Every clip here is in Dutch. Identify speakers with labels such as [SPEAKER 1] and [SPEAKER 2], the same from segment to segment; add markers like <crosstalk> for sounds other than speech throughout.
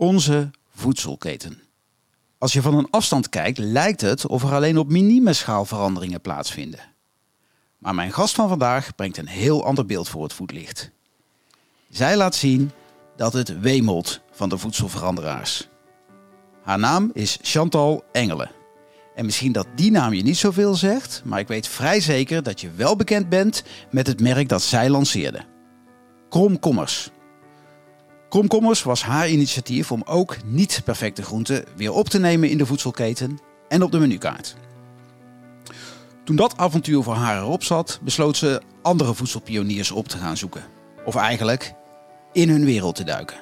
[SPEAKER 1] Onze voedselketen. Als je van een afstand kijkt, lijkt het of er alleen op minimischaal veranderingen plaatsvinden. Maar mijn gast van vandaag brengt een heel ander beeld voor het voetlicht. Zij laat zien dat het wemelt van de voedselveranderaars. Haar naam is Chantal Engelen. En misschien dat die naam je niet zoveel zegt, maar ik weet vrij zeker dat je wel bekend bent met het merk dat zij lanceerde. Kromkommers. Kromkommers was haar initiatief om ook niet perfecte groenten weer op te nemen in de voedselketen en op de menukaart. Toen dat avontuur voor haar erop zat, besloot ze andere voedselpioniers op te gaan zoeken. Of eigenlijk in hun wereld te duiken.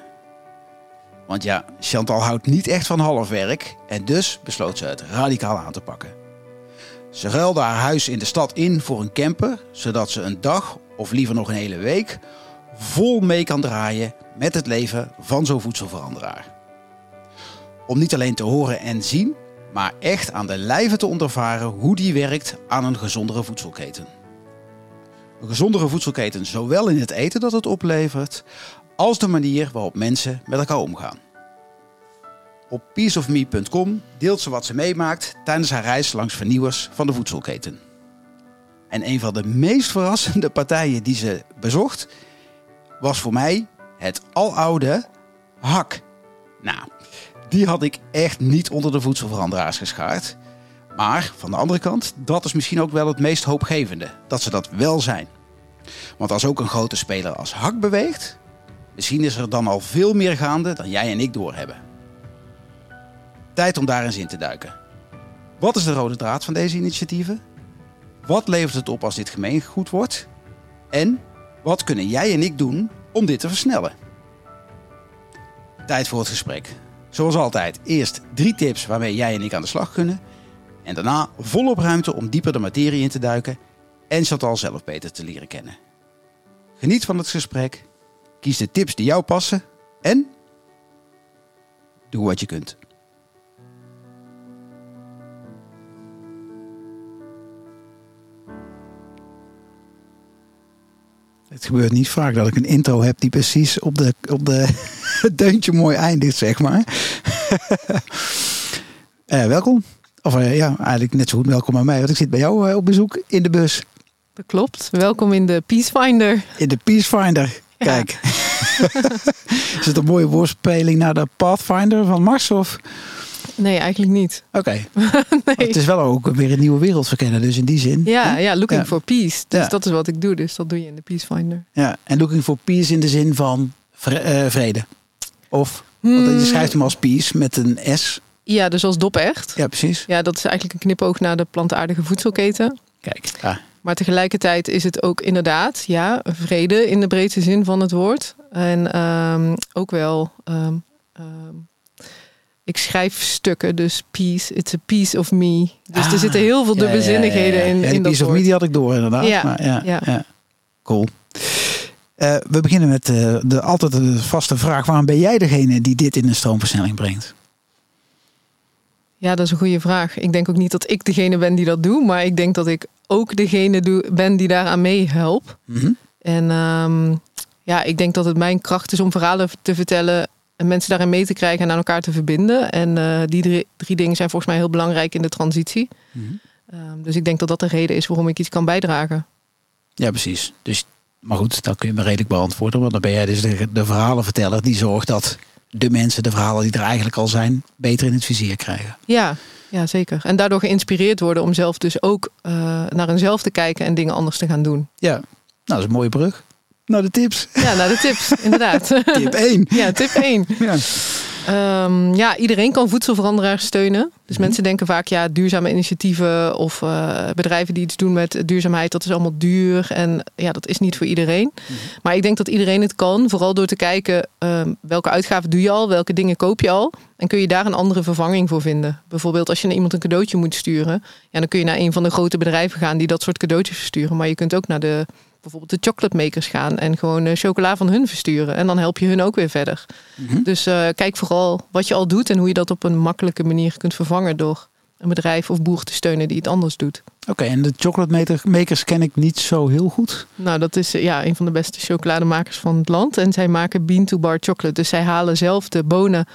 [SPEAKER 1] Want ja, Chantal houdt niet echt van halfwerk en dus besloot ze het radicaal aan te pakken. Ze ruilde haar huis in de stad in voor een camper, zodat ze een dag of liever nog een hele week vol mee kan draaien met het leven van zo'n voedselveranderaar. Om niet alleen te horen en zien, maar echt aan de lijve te ondervaren hoe die werkt aan een gezondere voedselketen. Een gezondere voedselketen zowel in het eten dat het oplevert, als de manier waarop mensen met elkaar omgaan. Op peaceofme.com deelt ze wat ze meemaakt tijdens haar reis langs vernieuwers van de voedselketen. En een van de meest verrassende partijen die ze bezocht was voor mij het aloude hak. Nou, die had ik echt niet onder de voedselveranderaars geschaard. Maar van de andere kant, dat is misschien ook wel het meest hoopgevende. Dat ze dat wel zijn. Want als ook een grote speler als hak beweegt, misschien is er dan al veel meer gaande dan jij en ik doorhebben. Tijd om daar eens in te duiken. Wat is de rode draad van deze initiatieven? Wat levert het op als dit gemeengoed wordt? En wat kunnen jij en ik doen om dit te versnellen? Tijd voor het gesprek. Zoals altijd, eerst drie tips waarmee jij en ik aan de slag kunnen. En daarna volop ruimte om dieper de materie in te duiken en Chantal zelf beter te leren kennen. Geniet van het gesprek, kies de tips die jou passen en doe wat je kunt. Het gebeurt niet vaak dat ik een intro heb die precies op de, op de het <laughs> deuntje mooi eindigt, zeg maar. uh, <laughs> welkom. Of uh, ja, eigenlijk net zo goed welkom aan mij, want ik zit bij jou uh, op bezoek in de bus.
[SPEAKER 2] Dat klopt. Welkom in de Peacefinder.
[SPEAKER 1] In de Peacefinder. Kijk. Ja. <laughs> Is het een mooie woordspeling naar de Pathfinder van Mars? Of?
[SPEAKER 2] Nee, eigenlijk niet.
[SPEAKER 1] Oké. <laughs> Okay. nee. Het is wel ook weer een nieuwe wereld verkennen, dus in die zin.
[SPEAKER 2] Ja, ja looking ja. for peace. Dus ja. dat is wat ik doe. Dus dat doe je in de Peacefinder.
[SPEAKER 1] Ja, en looking for peace in de zin van vrede. Of, hmm. want je schrijft hem als peace met een S.
[SPEAKER 2] Ja, dus als dop echt.
[SPEAKER 1] Ja, precies.
[SPEAKER 2] Ja, dat is eigenlijk een knipoog naar de plantaardige voedselketen.
[SPEAKER 1] Kijk, ja.
[SPEAKER 2] Maar tegelijkertijd is het ook inderdaad, ja, vrede in de breedste zin van het woord. En um, ook wel, um, um, ik schrijf stukken, dus peace, it's a piece of me. Dus ah, er zitten heel veel dubbelzinnigheden ja, ja, ja,
[SPEAKER 1] in,
[SPEAKER 2] in
[SPEAKER 1] piece of me die had ik door inderdaad.
[SPEAKER 2] Ja,
[SPEAKER 1] maar ja, ja. Cool. Uh, we beginnen met uh, de altijd de vaste vraag: waarom ben jij degene die dit in een stroomversnelling brengt?
[SPEAKER 2] Ja, dat is een goede vraag. Ik denk ook niet dat ik degene ben die dat doe, maar ik denk dat ik ook degene doe, ben die daaraan meehelpt.
[SPEAKER 1] Mm -hmm.
[SPEAKER 2] En um, ja, ik denk dat het mijn kracht is om verhalen te vertellen en mensen daarin mee te krijgen en aan elkaar te verbinden. En uh, die drie, drie, dingen zijn volgens mij heel belangrijk in de transitie.
[SPEAKER 1] Mm -hmm.
[SPEAKER 2] um, dus ik denk dat dat de reden is waarom ik iets kan bijdragen.
[SPEAKER 1] Ja, precies. Dus, maar goed, dat kun je me redelijk beantwoorden. Want dan ben jij dus de, de verhalenverteller die zorgt dat de mensen, de verhalen die er eigenlijk al zijn, beter in het vizier krijgen.
[SPEAKER 2] Ja, ja zeker. En daardoor geïnspireerd worden om zelf dus ook uh, naar hunzelf te kijken en dingen anders te gaan doen.
[SPEAKER 1] Ja, nou, dat is een mooie brug. Naar de tips.
[SPEAKER 2] Ja, naar de tips, <laughs> inderdaad.
[SPEAKER 1] tip 1.
[SPEAKER 2] Ja, tip 1. <laughs>
[SPEAKER 1] Ja.
[SPEAKER 2] Um, ja, iedereen kan voedselveranderaars steunen. Dus mm. mensen denken vaak, ja, duurzame initiatieven of uh, bedrijven die iets doen met duurzaamheid, dat is allemaal duur. En ja, dat is niet voor iedereen.
[SPEAKER 1] Mm.
[SPEAKER 2] Maar ik denk dat iedereen het kan, vooral door te kijken um, welke uitgaven doe je al, welke dingen koop je al. En kun je daar een andere vervanging voor vinden. Bijvoorbeeld als je naar iemand een cadeautje moet sturen, ja, dan kun je naar een van de grote bedrijven gaan die dat soort cadeautjes versturen. Maar je kunt ook naar de bijvoorbeeld de chocolate makers gaan en gewoon uh, chocola van hun versturen. En dan help je hun ook weer verder.
[SPEAKER 1] Mm -hmm.
[SPEAKER 2] Dus uh, kijk vooral wat je al doet en hoe je dat op een makkelijke manier kunt vervangen door een bedrijf of boer te steunen die het anders doet.
[SPEAKER 1] Oké, okay, en de chocolate makers ken ik niet zo heel goed.
[SPEAKER 2] Nou, dat is ja, een van de beste chocolademakers van het land. En zij maken bean to bar chocolate. Dus zij halen zelf de bonen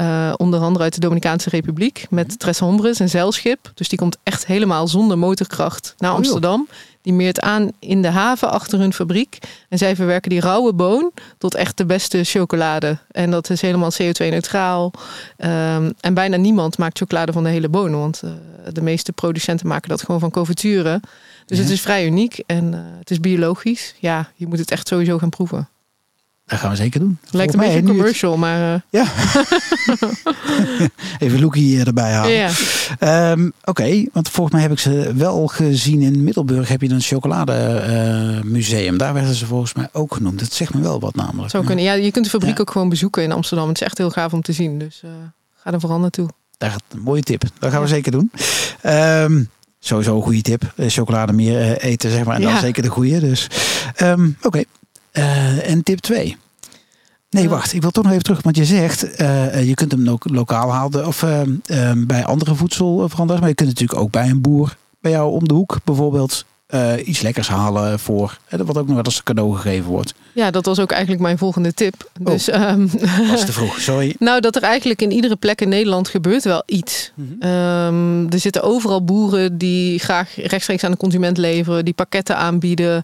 [SPEAKER 2] Uh, onder andere uit de Dominicaanse Republiek. Met
[SPEAKER 1] Mhm.
[SPEAKER 2] Tres Hombres, een zeilschip. Dus die komt echt helemaal zonder motorkracht naar
[SPEAKER 1] Oh.
[SPEAKER 2] Amsterdam. Die meert aan in de haven achter hun fabriek. En zij verwerken die rauwe boon tot echt de beste chocolade. En dat is helemaal CO2-neutraal. Ehm, en bijna niemand maakt chocolade van de hele boon. Want eh, de meeste producenten maken dat gewoon van confituren. Dus
[SPEAKER 1] Ja.
[SPEAKER 2] het is vrij uniek en eh, het is biologisch. Ja, je moet het echt sowieso gaan proeven.
[SPEAKER 1] Dat gaan we zeker doen.
[SPEAKER 2] Lijkt een beetje een
[SPEAKER 1] het-
[SPEAKER 2] commercial, maar eh,
[SPEAKER 1] Ja. <laughs> Even Loekie eh, erbij halen.
[SPEAKER 2] ja.
[SPEAKER 1] Ehm, Oké, want volgens mij heb ik ze wel gezien in Middelburg. Heb je een chocolademuseum. Daar werden ze volgens mij ook genoemd. Dat zegt me wel wat namelijk.
[SPEAKER 2] Zou kunnen. Ja, je kunt de fabriek
[SPEAKER 1] Ja.
[SPEAKER 2] ook gewoon bezoeken in Amsterdam. Het is echt heel gaaf om te zien. Dus eh, ga er vooral naartoe.
[SPEAKER 1] Daar gaat een mooie tip. Dat gaan we
[SPEAKER 2] Ja.
[SPEAKER 1] zeker doen. Ehm, sowieso een goede tip. Chocolade meer eten, zeg maar. En dan zeker de goede. Dus, ehm, Oké. En tip 2. Nee, wacht. Ik wil toch nog even terug. Want je zegt, eh, eh, je kunt hem ook lokaal halen. Of ehm, ehm, bij andere voedselveranders. Maar je kunt natuurlijk ook bij een boer bij jou om de hoek bijvoorbeeld eh, iets lekkers halen voor. wat ook nog wel eens cadeau gegeven wordt.
[SPEAKER 2] Ja, dat was ook eigenlijk mijn volgende tip.
[SPEAKER 1] Oh.
[SPEAKER 2] Dus ehm,
[SPEAKER 1] is te vroeg. <laughs> Sorry.
[SPEAKER 2] nou, dat er eigenlijk in iedere plek in Nederland gebeurt wel iets. Ehm, er zitten overal boeren die graag rechtstreeks aan de consument leveren, die pakketten aanbieden.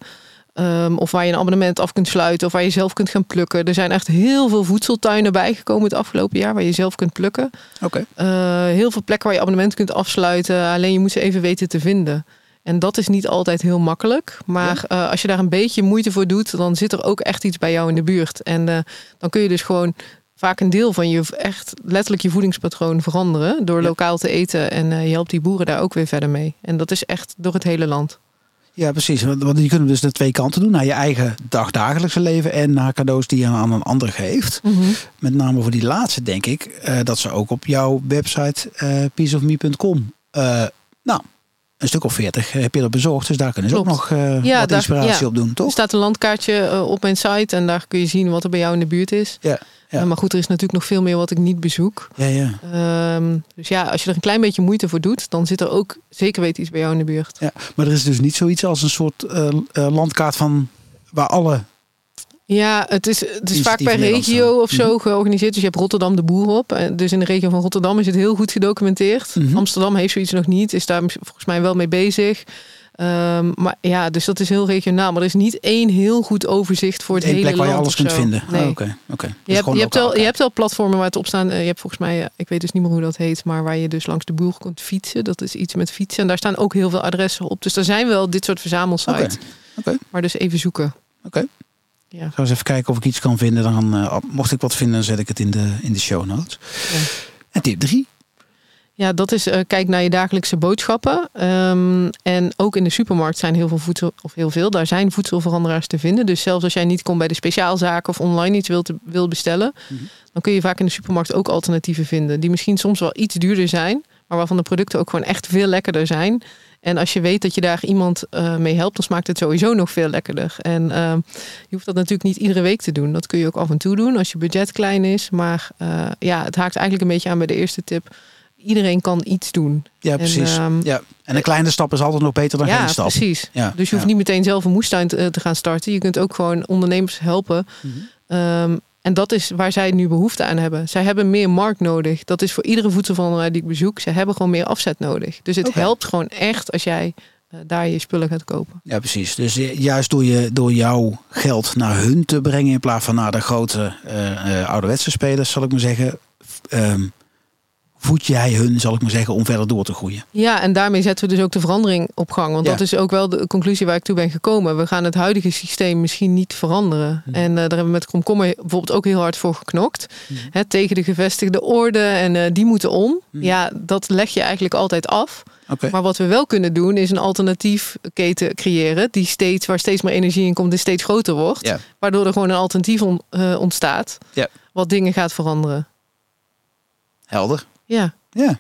[SPEAKER 2] Ehm, of waar je een abonnement af kunt sluiten, of waar je zelf kunt gaan plukken. Er zijn echt heel veel voedseltuinen bijgekomen het afgelopen jaar waar je zelf kunt plukken.
[SPEAKER 1] Oké.
[SPEAKER 2] Eh, heel veel plekken waar je abonnement kunt afsluiten. Alleen je moet ze even weten te vinden. En dat is niet altijd heel makkelijk. Maar eh, als je daar een beetje moeite voor doet, dan zit er ook echt iets bij jou in de buurt. En eh, dan kun je dus gewoon vaak een deel van je echt letterlijk je voedingspatroon veranderen. Door
[SPEAKER 1] Ja.
[SPEAKER 2] lokaal te eten. En je helpt die boeren daar ook weer verder mee. En dat is echt door het hele land.
[SPEAKER 1] Ja, precies. Want je kunt dus de twee kanten doen. Naar je eigen dagdagelijkse leven en naar cadeaus die je aan een ander geeft. Met name voor die laatste denk ik eh, dat ze ook op jouw website eh peaceofme.com eh, nou, een stuk of veertig heb je er bezorgd. Dus daar kunnen ze
[SPEAKER 2] Klopt.
[SPEAKER 1] ook nog
[SPEAKER 2] Ja,
[SPEAKER 1] wat
[SPEAKER 2] daar-
[SPEAKER 1] inspiratie
[SPEAKER 2] ja.
[SPEAKER 1] op doen,
[SPEAKER 2] Er
[SPEAKER 1] toch?
[SPEAKER 2] staat een landkaartje op mijn site. En daar kun je zien wat er bij jou in de buurt is.
[SPEAKER 1] Ja, ja.
[SPEAKER 2] Eh, maar goed, er is natuurlijk nog veel meer wat ik niet bezoek.
[SPEAKER 1] Ja, ja.
[SPEAKER 2] Ehm, dus ja, als je er een klein beetje moeite voor doet, dan zit er ook zeker weten iets bij jou in de buurt.
[SPEAKER 1] ja. Maar er is dus niet zoiets als een soort eh, eh, landkaart van waar alle...
[SPEAKER 2] Ja, het is, het is vaak per regio of zo georganiseerd. Dus je hebt Rotterdam de Boer op. En Dus in de regio van Rotterdam is het heel goed gedocumenteerd.
[SPEAKER 1] Mhm.
[SPEAKER 2] Amsterdam heeft zoiets nog niet, is daar volgens mij wel mee bezig. Ehm, maar ja, dus dat is heel regionaal. Maar er is niet één heel goed overzicht voor het
[SPEAKER 1] Eén
[SPEAKER 2] hele
[SPEAKER 1] plek waar je alles kunt vinden.
[SPEAKER 2] Nee.
[SPEAKER 1] Oké, oké. Dus
[SPEAKER 2] Je hebt, je, wel, je hebt wel platformen waar het op staan. Eh, Je hebt volgens mij, eh, ik weet dus niet meer hoe dat heet, maar waar je dus langs de boer kunt fietsen. Dat is iets met fietsen. En daar staan ook heel veel adressen op. Dus er zijn wel dit soort verzamelsites.
[SPEAKER 1] Oké.
[SPEAKER 2] Maar dus even zoeken.
[SPEAKER 1] Oké.
[SPEAKER 2] Ja.
[SPEAKER 1] Ik ga eens even kijken of ik iets kan vinden. Dan, eh, mocht ik wat vinden, dan zet ik het in de, in de show notes.
[SPEAKER 2] Ja.
[SPEAKER 1] En tip 3.
[SPEAKER 2] Ja, dat is eh, kijk naar je dagelijkse boodschappen. Ehm, en ook in de supermarkt zijn heel veel voedsel, of heel veel, daar zijn voedselveranderaars te vinden. Dus zelfs als jij niet komt bij de speciaalzaken of online iets wilt, wilt bestellen,
[SPEAKER 1] Mhm.
[SPEAKER 2] dan kun je vaak in de supermarkt ook alternatieven vinden. Die misschien soms wel iets duurder zijn, maar waarvan de producten ook gewoon echt veel lekkerder zijn. En als je weet dat je daar iemand eh, mee helpt, dan smaakt het sowieso nog veel lekkerder. En ehm, je hoeft dat natuurlijk niet iedere week te doen. Dat kun je ook af en toe doen als je budget klein is. Maar eh, ja, het haakt eigenlijk een beetje aan bij de eerste tip. Iedereen kan iets doen.
[SPEAKER 1] Ja,
[SPEAKER 2] En,
[SPEAKER 1] precies.
[SPEAKER 2] ehm,
[SPEAKER 1] ja. En een kleine stap is altijd nog beter dan
[SPEAKER 2] ja,
[SPEAKER 1] geen stap.
[SPEAKER 2] precies.
[SPEAKER 1] Ja,
[SPEAKER 2] Dus je hoeft
[SPEAKER 1] ja.
[SPEAKER 2] niet meteen zelf een moestuin te, eh, te gaan starten. Je kunt ook gewoon ondernemers helpen.
[SPEAKER 1] Mhm.
[SPEAKER 2] Ehm, en dat is waar zij nu behoefte aan hebben. Zij hebben meer markt nodig. Dat is voor iedere voedselveranderaar die ik bezoek. Ze hebben gewoon meer afzet nodig. Dus het helpt gewoon echt als jij eh, daar je spullen gaat kopen.
[SPEAKER 1] Ja, precies. Dus ju- juist door, je, door jouw geld naar hun te brengen in plaats van naar de grote eh, eh, ouderwetse spelers, zal ik maar zeggen, ehm, voed jij hun, zal ik maar zeggen, om verder door te groeien.
[SPEAKER 2] Ja, en daarmee zetten we dus ook de verandering op gang. Want
[SPEAKER 1] Ja.
[SPEAKER 2] dat is ook wel de conclusie waar ik toe ben gekomen. We gaan het huidige systeem misschien niet veranderen.
[SPEAKER 1] Mhm.
[SPEAKER 2] En eh, daar hebben we met Komkommer bijvoorbeeld ook heel hard voor geknokt.
[SPEAKER 1] Mhm.
[SPEAKER 2] Hè, tegen de gevestigde orde en eh, die moeten om.
[SPEAKER 1] Mhm.
[SPEAKER 2] Ja, dat leg je eigenlijk altijd af. Maar wat we wel kunnen doen is een alternatief keten creëren. Die steeds, waar steeds meer energie in komt en steeds groter wordt. Waardoor er gewoon een alternatief on- eh, ontstaat.
[SPEAKER 1] Ja.
[SPEAKER 2] Wat dingen gaat veranderen.
[SPEAKER 1] Helder.
[SPEAKER 2] Ja.
[SPEAKER 1] Ja.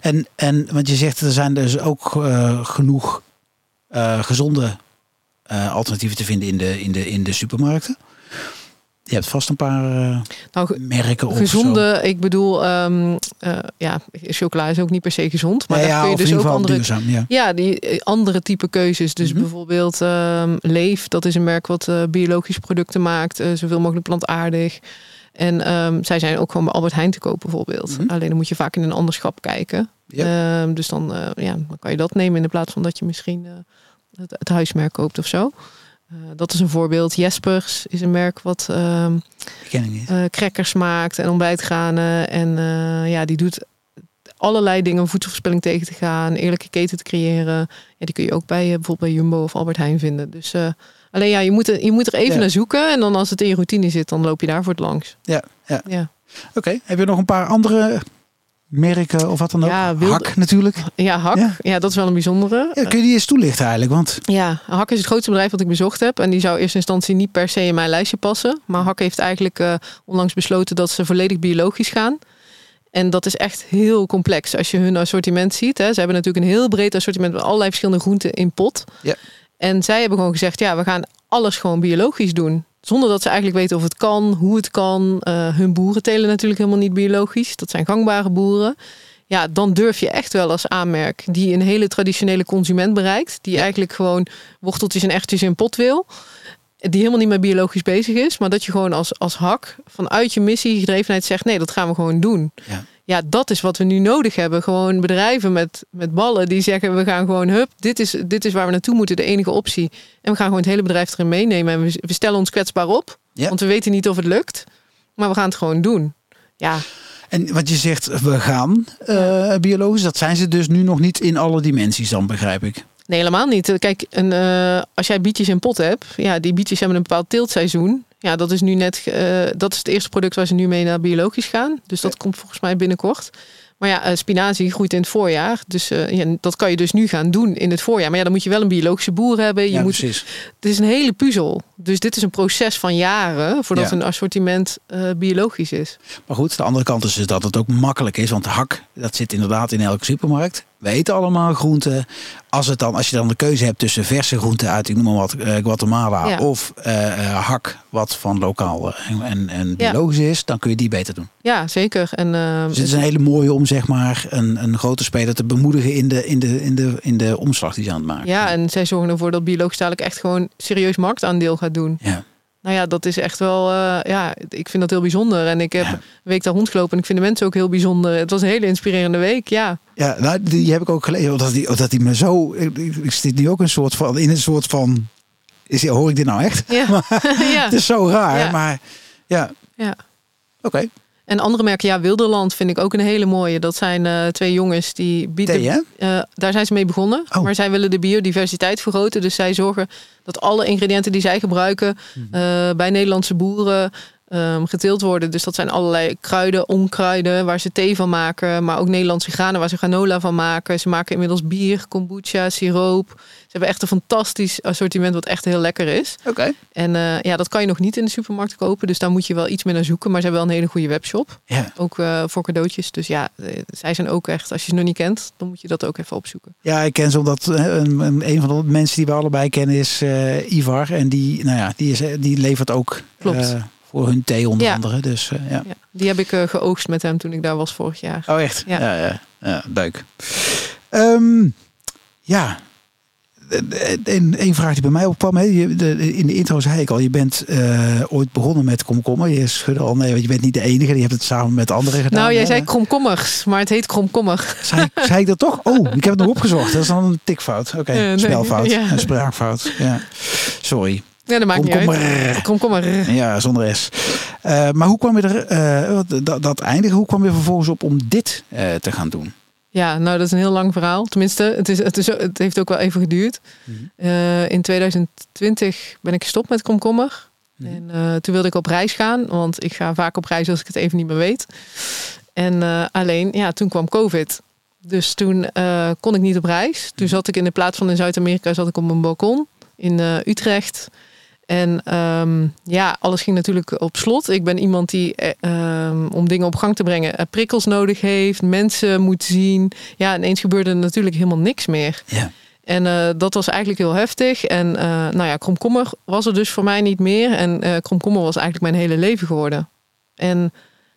[SPEAKER 1] En, en want je zegt er zijn dus ook eh, genoeg eh, gezonde eh, alternatieven te vinden in de, in, de, in de supermarkten. Je hebt vast een paar
[SPEAKER 2] Nou,
[SPEAKER 1] merken of zo.
[SPEAKER 2] gezonde, ik bedoel, ehm, eh, ja, chocola is ook niet per se gezond. Maar
[SPEAKER 1] Nee,
[SPEAKER 2] daar
[SPEAKER 1] ja,
[SPEAKER 2] kun je dus ook andere,
[SPEAKER 1] duurzaam. Ja.
[SPEAKER 2] ja, die andere type keuzes. Dus
[SPEAKER 1] Mhm.
[SPEAKER 2] bijvoorbeeld ehm, Leef, dat is een merk wat biologische producten maakt. zoveel mogelijk plantaardig. En ehm, zij zijn ook gewoon bij Albert Heijn te kopen bijvoorbeeld.
[SPEAKER 1] Mhm.
[SPEAKER 2] Alleen dan moet je vaak in een ander schap kijken. Ehm, dus dan, eh, ja, dan kan je dat nemen in de plaats van dat je misschien eh, het, het huismerk koopt of zo. Eh, dat is een voorbeeld. Jespers is een merk wat
[SPEAKER 1] Ken ik niet.
[SPEAKER 2] eh crackers maakt en ontbijtgranen. En ja, die doet allerlei dingen om voedselverspilling tegen te gaan, eerlijke keten te creëren. Ja, die kun je ook bij bijvoorbeeld bij Jumbo of Albert Heijn vinden. Dus alleen ja, je moet, er, je moet er even
[SPEAKER 1] Ja.
[SPEAKER 2] naar zoeken. En dan als het in je routine zit, dan loop je daar voor het langs.
[SPEAKER 1] Ja, ja.
[SPEAKER 2] Ja,
[SPEAKER 1] Oké, heb je nog een paar andere merken of wat dan ook?
[SPEAKER 2] Ja, wilde-
[SPEAKER 1] Hak natuurlijk.
[SPEAKER 2] ja Hak.
[SPEAKER 1] Ja.
[SPEAKER 2] Ja. dat is wel een bijzondere.
[SPEAKER 1] Ja, kun je die eens toelichten eigenlijk? Want
[SPEAKER 2] Ja, Hak is het grootste bedrijf wat ik bezocht heb. En die zou in eerste instantie niet per se in mijn lijstje passen. Maar Hak heeft eigenlijk eh, onlangs besloten dat ze volledig biologisch gaan. En dat is echt heel complex als je hun assortiment ziet. Hè. Ze hebben natuurlijk een heel breed assortiment met allerlei verschillende groenten in pot.
[SPEAKER 1] Ja.
[SPEAKER 2] En zij hebben gewoon gezegd, ja, we gaan alles gewoon biologisch doen. Zonder dat ze eigenlijk weten of het kan, hoe het kan. Eh, hun boeren telen natuurlijk helemaal niet biologisch. Dat zijn gangbare boeren. Ja, dan durf je echt wel als aanmerk die een hele traditionele consument bereikt. Die eigenlijk gewoon worteltjes en erwtjes in pot wil. Die helemaal niet meer biologisch bezig is. Maar dat je gewoon als, als hak vanuit je missie gedrevenheid zegt... nee, dat gaan we gewoon doen.
[SPEAKER 1] Ja.
[SPEAKER 2] Ja, dat is wat we nu nodig hebben. Gewoon bedrijven met, met ballen die zeggen... we gaan gewoon, hup, dit is, dit is waar we naartoe moeten. De enige optie. En we gaan gewoon het hele bedrijf erin meenemen. En we, we stellen ons kwetsbaar op.
[SPEAKER 1] Ja.
[SPEAKER 2] Want we weten niet of het lukt. Maar we gaan het gewoon doen. Ja,
[SPEAKER 1] En wat je zegt, we gaan eh, biologisch, dat zijn ze dus nu nog niet in alle dimensies dan, begrijp ik.
[SPEAKER 2] Nee, helemaal niet. Kijk, een, eh, als jij bietjes in pot hebt, ja, die bietjes hebben een bepaald teeltseizoen. Ja, dat is nu net, eh, dat is het eerste product waar ze nu mee naar biologisch gaan. Dus dat komt volgens mij binnenkort. Maar ja, eh, spinazie groeit in het voorjaar. Dus eh, ja, dat kan je dus nu gaan doen in het voorjaar. Maar ja, dan moet je wel een biologische boer hebben. Je
[SPEAKER 1] ja,
[SPEAKER 2] moet,
[SPEAKER 1] precies.
[SPEAKER 2] het is een hele puzzel. Dus dit is een proces van jaren voordat
[SPEAKER 1] Ja.
[SPEAKER 2] een assortiment eh, biologisch is.
[SPEAKER 1] Maar goed, de andere kant is dus dat het ook makkelijk is. Want hak, dat zit inderdaad in elke supermarkt. We eten allemaal groenten. Als, het dan, als je dan de keuze hebt tussen verse groenten uit, ik noem maar wat, Guatemala.
[SPEAKER 2] Ja.
[SPEAKER 1] Of hak, wat van lokaal en, en, biologisch is. Dan kun je die beter doen.
[SPEAKER 2] Ja, zeker. En,
[SPEAKER 1] Dus het is een hele mooie om zeg maar een, een grote speler te bemoedigen in de, in, de, in, de, in de omslag die ze aan het maken
[SPEAKER 2] ja, en zij zorgen ervoor dat biologisch dadelijk echt gewoon serieus marktaandeel gaat doen.
[SPEAKER 1] Ja.
[SPEAKER 2] Nou ja, dat is echt wel, eh, ja, ik vind dat heel bijzonder. En ik heb
[SPEAKER 1] Ja.
[SPEAKER 2] een week daar rondgelopen en ik vind de mensen ook heel bijzonder. Het was een hele inspirerende week, ja.
[SPEAKER 1] Ja, nou, die heb ik ook gelezen. Omdat die, omdat die me zo. Ik, ik zit nu ook een soort van. In een soort van. Is, hoor ik dit nou echt?
[SPEAKER 2] Ja, <laughs> <laughs> ja.
[SPEAKER 1] Het is zo raar,
[SPEAKER 2] Ja.
[SPEAKER 1] maar ja.
[SPEAKER 2] ja.
[SPEAKER 1] Oké.
[SPEAKER 2] En andere merken, ja, Wilderland vind ik ook een hele mooie. Dat zijn eh, twee jongens die bieden...
[SPEAKER 1] Thee?
[SPEAKER 2] Eh, daar zijn ze mee begonnen.
[SPEAKER 1] Oh.
[SPEAKER 2] Maar zij willen de biodiversiteit vergroten. Dus zij zorgen dat alle ingrediënten die zij gebruiken
[SPEAKER 1] Mhm.
[SPEAKER 2] eh, bij Nederlandse boeren ehm, geteeld worden. Dus dat zijn allerlei kruiden, onkruiden waar ze thee van maken. Maar ook Nederlandse granen waar ze granola van maken. Ze maken inmiddels bier, kombucha, siroop. Ze hebben echt een fantastisch assortiment wat echt heel lekker is.
[SPEAKER 1] Oké.
[SPEAKER 2] En eh, ja, dat kan je nog niet in de supermarkt kopen. Dus daar moet je wel iets meer naar zoeken. Maar ze hebben wel een hele goede webshop.
[SPEAKER 1] Ja.
[SPEAKER 2] Ook eh, voor cadeautjes. Dus ja, eh, zij zijn ook echt, als je ze nog niet kent, dan moet je dat ook even opzoeken.
[SPEAKER 1] ja, ik ken ze omdat een, een, een van de mensen die we allebei kennen is Ivar. En die, nou ja, die, is, die levert ook
[SPEAKER 2] Klopt.
[SPEAKER 1] Eh, voor hun thee onder
[SPEAKER 2] Ja.
[SPEAKER 1] andere. Dus eh, ja.
[SPEAKER 2] Ja, die heb ik eh, geoogst met hem toen ik daar was vorig jaar.
[SPEAKER 1] Oh, echt?
[SPEAKER 2] Ja.
[SPEAKER 1] Ja, ja, ja, leuk. Ehm, ja. Een, een vraag die bij mij opkwam. Hè. Je, de, in de intro zei ik al, je bent eh, ooit begonnen met komkommer. Je schudde al, nee, want je bent niet de enige. Je hebt het samen met anderen gedaan.
[SPEAKER 2] nou, jij
[SPEAKER 1] hè.
[SPEAKER 2] zei kromkommers, maar het heet kromkommer.
[SPEAKER 1] Zei, ik- <laughs> zei ik dat toch? Oh, ik heb het nog opgezocht. Dat is dan een tikfout. Oké,
[SPEAKER 2] Eh, nee,
[SPEAKER 1] spelfout.
[SPEAKER 2] ja.
[SPEAKER 1] Een spraakfout. Ja. Sorry.
[SPEAKER 2] Ja, dat maakt niet uit.
[SPEAKER 1] Komkommer.
[SPEAKER 2] Komkommer.
[SPEAKER 1] Ja, zonder S. Eh, maar hoe kwam je er, eh, dat, dat eindigen, hoe kwam je vervolgens op om dit eh, te gaan doen?
[SPEAKER 2] Ja, nou dat is een heel lang verhaal. Tenminste, het, is, het, is, het heeft ook wel even geduurd.
[SPEAKER 1] Mhm.
[SPEAKER 2] In 2020 ben ik gestopt met komkommer.
[SPEAKER 1] Mhm.
[SPEAKER 2] En toen wilde ik op reis gaan, want ik ga vaak op reis als ik het even niet meer weet. En alleen, ja, toen kwam COVID. Dus toen kon ik niet op reis. Toen zat ik in de plaats van in Zuid-Amerika, zat ik op een balkon in Utrecht. En ehm, ja, alles ging natuurlijk op slot. Ik ben iemand die, eh, ehm, om dingen op gang te brengen, eh, prikkels nodig heeft, mensen moet zien. Ja, ineens gebeurde er natuurlijk helemaal niks meer.
[SPEAKER 1] Ja.
[SPEAKER 2] En eh, dat was eigenlijk heel heftig. En nou ja, kromkommer was er dus voor mij niet meer. En eh kromkommer was eigenlijk mijn hele leven geworden. En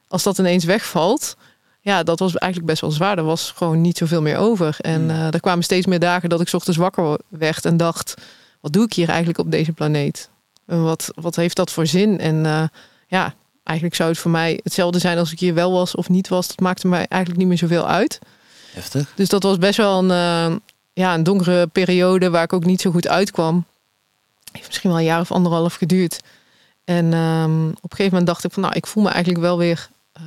[SPEAKER 2] als dat ineens wegvalt, ja, dat was eigenlijk best wel zwaar. Er was gewoon niet zoveel meer over. En eh, er kwamen steeds meer dagen dat ik 's ochtends wakker werd en dacht: wat doe ik hier eigenlijk op deze planeet? Wat, wat heeft dat voor zin? En eh, ja, eigenlijk zou het voor mij hetzelfde zijn als ik hier wel was of niet was. Dat maakte mij eigenlijk niet meer zoveel uit.
[SPEAKER 1] Heftig.
[SPEAKER 2] Dus dat was best wel een, eh, ja, een donkere periode waar ik ook niet zo goed uitkwam. Heeft misschien wel een jaar of anderhalf geduurd. En ehm, op een gegeven moment dacht ik van nou, ik voel me eigenlijk wel weer eh,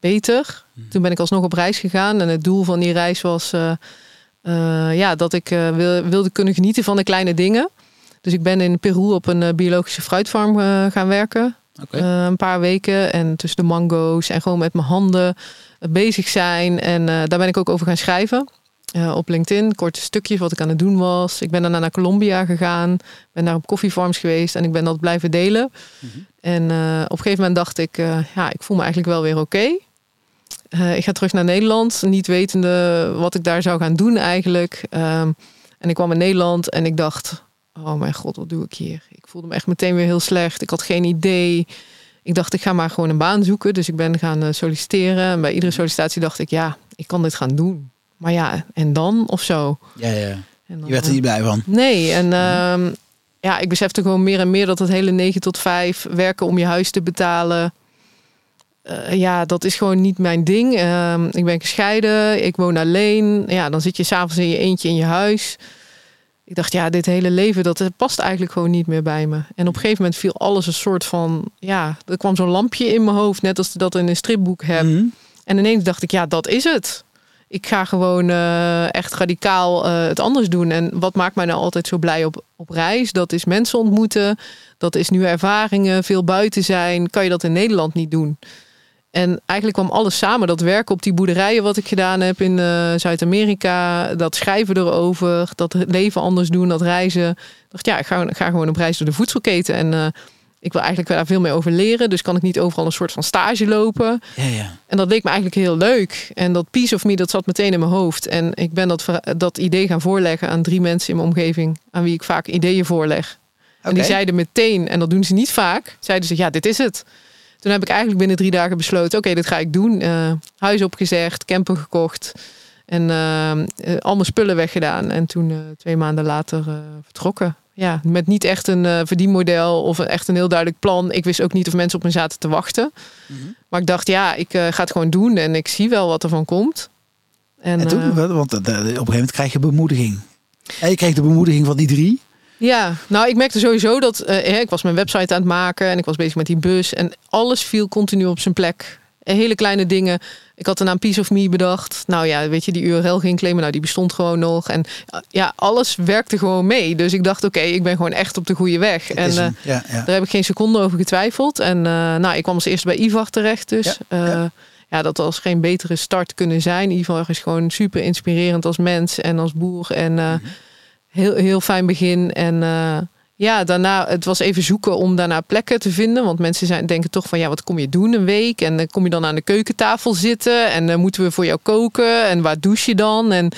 [SPEAKER 2] beter.
[SPEAKER 1] Mhm.
[SPEAKER 2] Toen ben ik alsnog op reis gegaan. En het doel van die reis was ja, dat ik wil, wilde kunnen genieten van de kleine dingen. Dus ik ben in Peru op een eh, biologische fruitfarm eh, gaan werken. Eh, een paar weken. En tussen de mango's en gewoon met mijn handen bezig zijn. En daar ben ik ook over gaan schrijven. Op LinkedIn, korte stukjes wat ik aan het doen was. Ik ben daarna naar Colombia gegaan. Ben daar op koffiefarms geweest. En ik ben dat blijven delen.
[SPEAKER 1] Mhm.
[SPEAKER 2] En op een gegeven moment dacht ik, ja, ik voel me eigenlijk wel weer oké. Ik ga terug naar Nederland, niet wetende wat ik daar zou gaan doen eigenlijk. Ehm, en ik kwam in Nederland en ik dacht, oh mijn god, wat doe ik hier? Ik voelde me echt meteen weer heel slecht. Ik had geen idee. Ik dacht, ik ga maar gewoon een baan zoeken. Dus ik ben gaan eh, solliciteren. En bij iedere sollicitatie dacht ik, ja, ik kan dit gaan doen. Maar ja, en dan of zo?
[SPEAKER 1] Ja, ja.
[SPEAKER 2] Dan,
[SPEAKER 1] Je werd er
[SPEAKER 2] eh,
[SPEAKER 1] niet blij van.
[SPEAKER 2] Nee, en ehm, ja, ik besefte gewoon meer en meer dat het hele 9 tot 5 werken om je huis te betalen. eh, ja, dat is gewoon niet mijn ding. Ehm, ik ben gescheiden, ik woon alleen. Ja, dan zit je s'avonds in je eentje in je huis. Ik dacht, ja, dit hele leven, dat past eigenlijk gewoon niet meer bij me. En op een gegeven moment viel alles een soort van, ja, er kwam zo'n lampje in mijn hoofd, net als dat in een stripboek hebt.
[SPEAKER 1] Mhm.
[SPEAKER 2] En ineens dacht ik, ja, dat is het. Ik ga gewoon eh, echt radicaal eh, het anders doen. En wat maakt mij nou altijd zo blij op, op reis? Dat is mensen ontmoeten. Dat is nieuwe ervaringen, veel buiten zijn. Kan je dat in Nederland niet doen? En eigenlijk kwam alles samen. Dat werken op die boerderijen wat ik gedaan heb in eh, Zuid-Amerika. Dat schrijven erover. Dat het leven anders doen. Dat reizen. Ik dacht, ja, ik ga, ik ga gewoon op reis door de voedselketen. En eh, ik wil eigenlijk daar veel meer over leren. Dus kan ik niet overal een soort van stage lopen.
[SPEAKER 1] Ja, ja.
[SPEAKER 2] En dat leek me eigenlijk heel leuk. En dat piece of me, dat zat meteen in mijn hoofd. En ik ben dat, dat idee gaan voorleggen aan drie mensen in mijn omgeving. Aan wie ik vaak ideeën voorleg. En die zeiden meteen, en dat doen ze niet vaak, zeiden ze, ja, dit is het. Toen heb ik eigenlijk binnen drie dagen besloten, oké, dit ga ik doen. Eh, huis opgezegd, camper gekocht. En eh, eh, allemaal spullen weggedaan. En toen twee maanden later vertrokken. Ja, met niet echt een verdienmodel of echt een heel duidelijk plan. Ik wist ook niet of mensen op me zaten te wachten.
[SPEAKER 1] Mhm.
[SPEAKER 2] Maar ik dacht, ja, ik ga het gewoon doen en ik zie wel wat er van komt. En,
[SPEAKER 1] En toen, want op een gegeven moment krijg je bemoediging. En je kreeg de bemoediging van die drie.
[SPEAKER 2] Ja, nou, ik merkte sowieso dat eh, ik was mijn website aan het maken en ik was bezig met die bus en alles viel continu op zijn plek. Eh, Hele kleine dingen. Ik had de naam Piece of Me bedacht. Nou ja, weet je, die URL ging claimen. Nou, die bestond gewoon nog. En eh, ja, alles werkte gewoon mee. Dus ik dacht, oké, ik ben gewoon echt op de goede weg.
[SPEAKER 1] Het
[SPEAKER 2] En
[SPEAKER 1] is een- ja, ja.
[SPEAKER 2] Daar heb ik geen seconde over getwijfeld. En nou, ik kwam als eerste bij IVAR terecht. Dus
[SPEAKER 1] Ja,
[SPEAKER 2] ja, dat was geen betere start kunnen zijn. IVAR is gewoon super inspirerend als mens en als boer. En
[SPEAKER 1] Mhm.
[SPEAKER 2] Heel, heel fijn begin. En eh, ja, daarna, het was even zoeken om daarna plekken te vinden. Want mensen zijn, denken toch van, ja, wat kom je doen een week? En dan kom je dan aan de keukentafel zitten. En dan moeten we voor jou koken. En waar douche je dan? En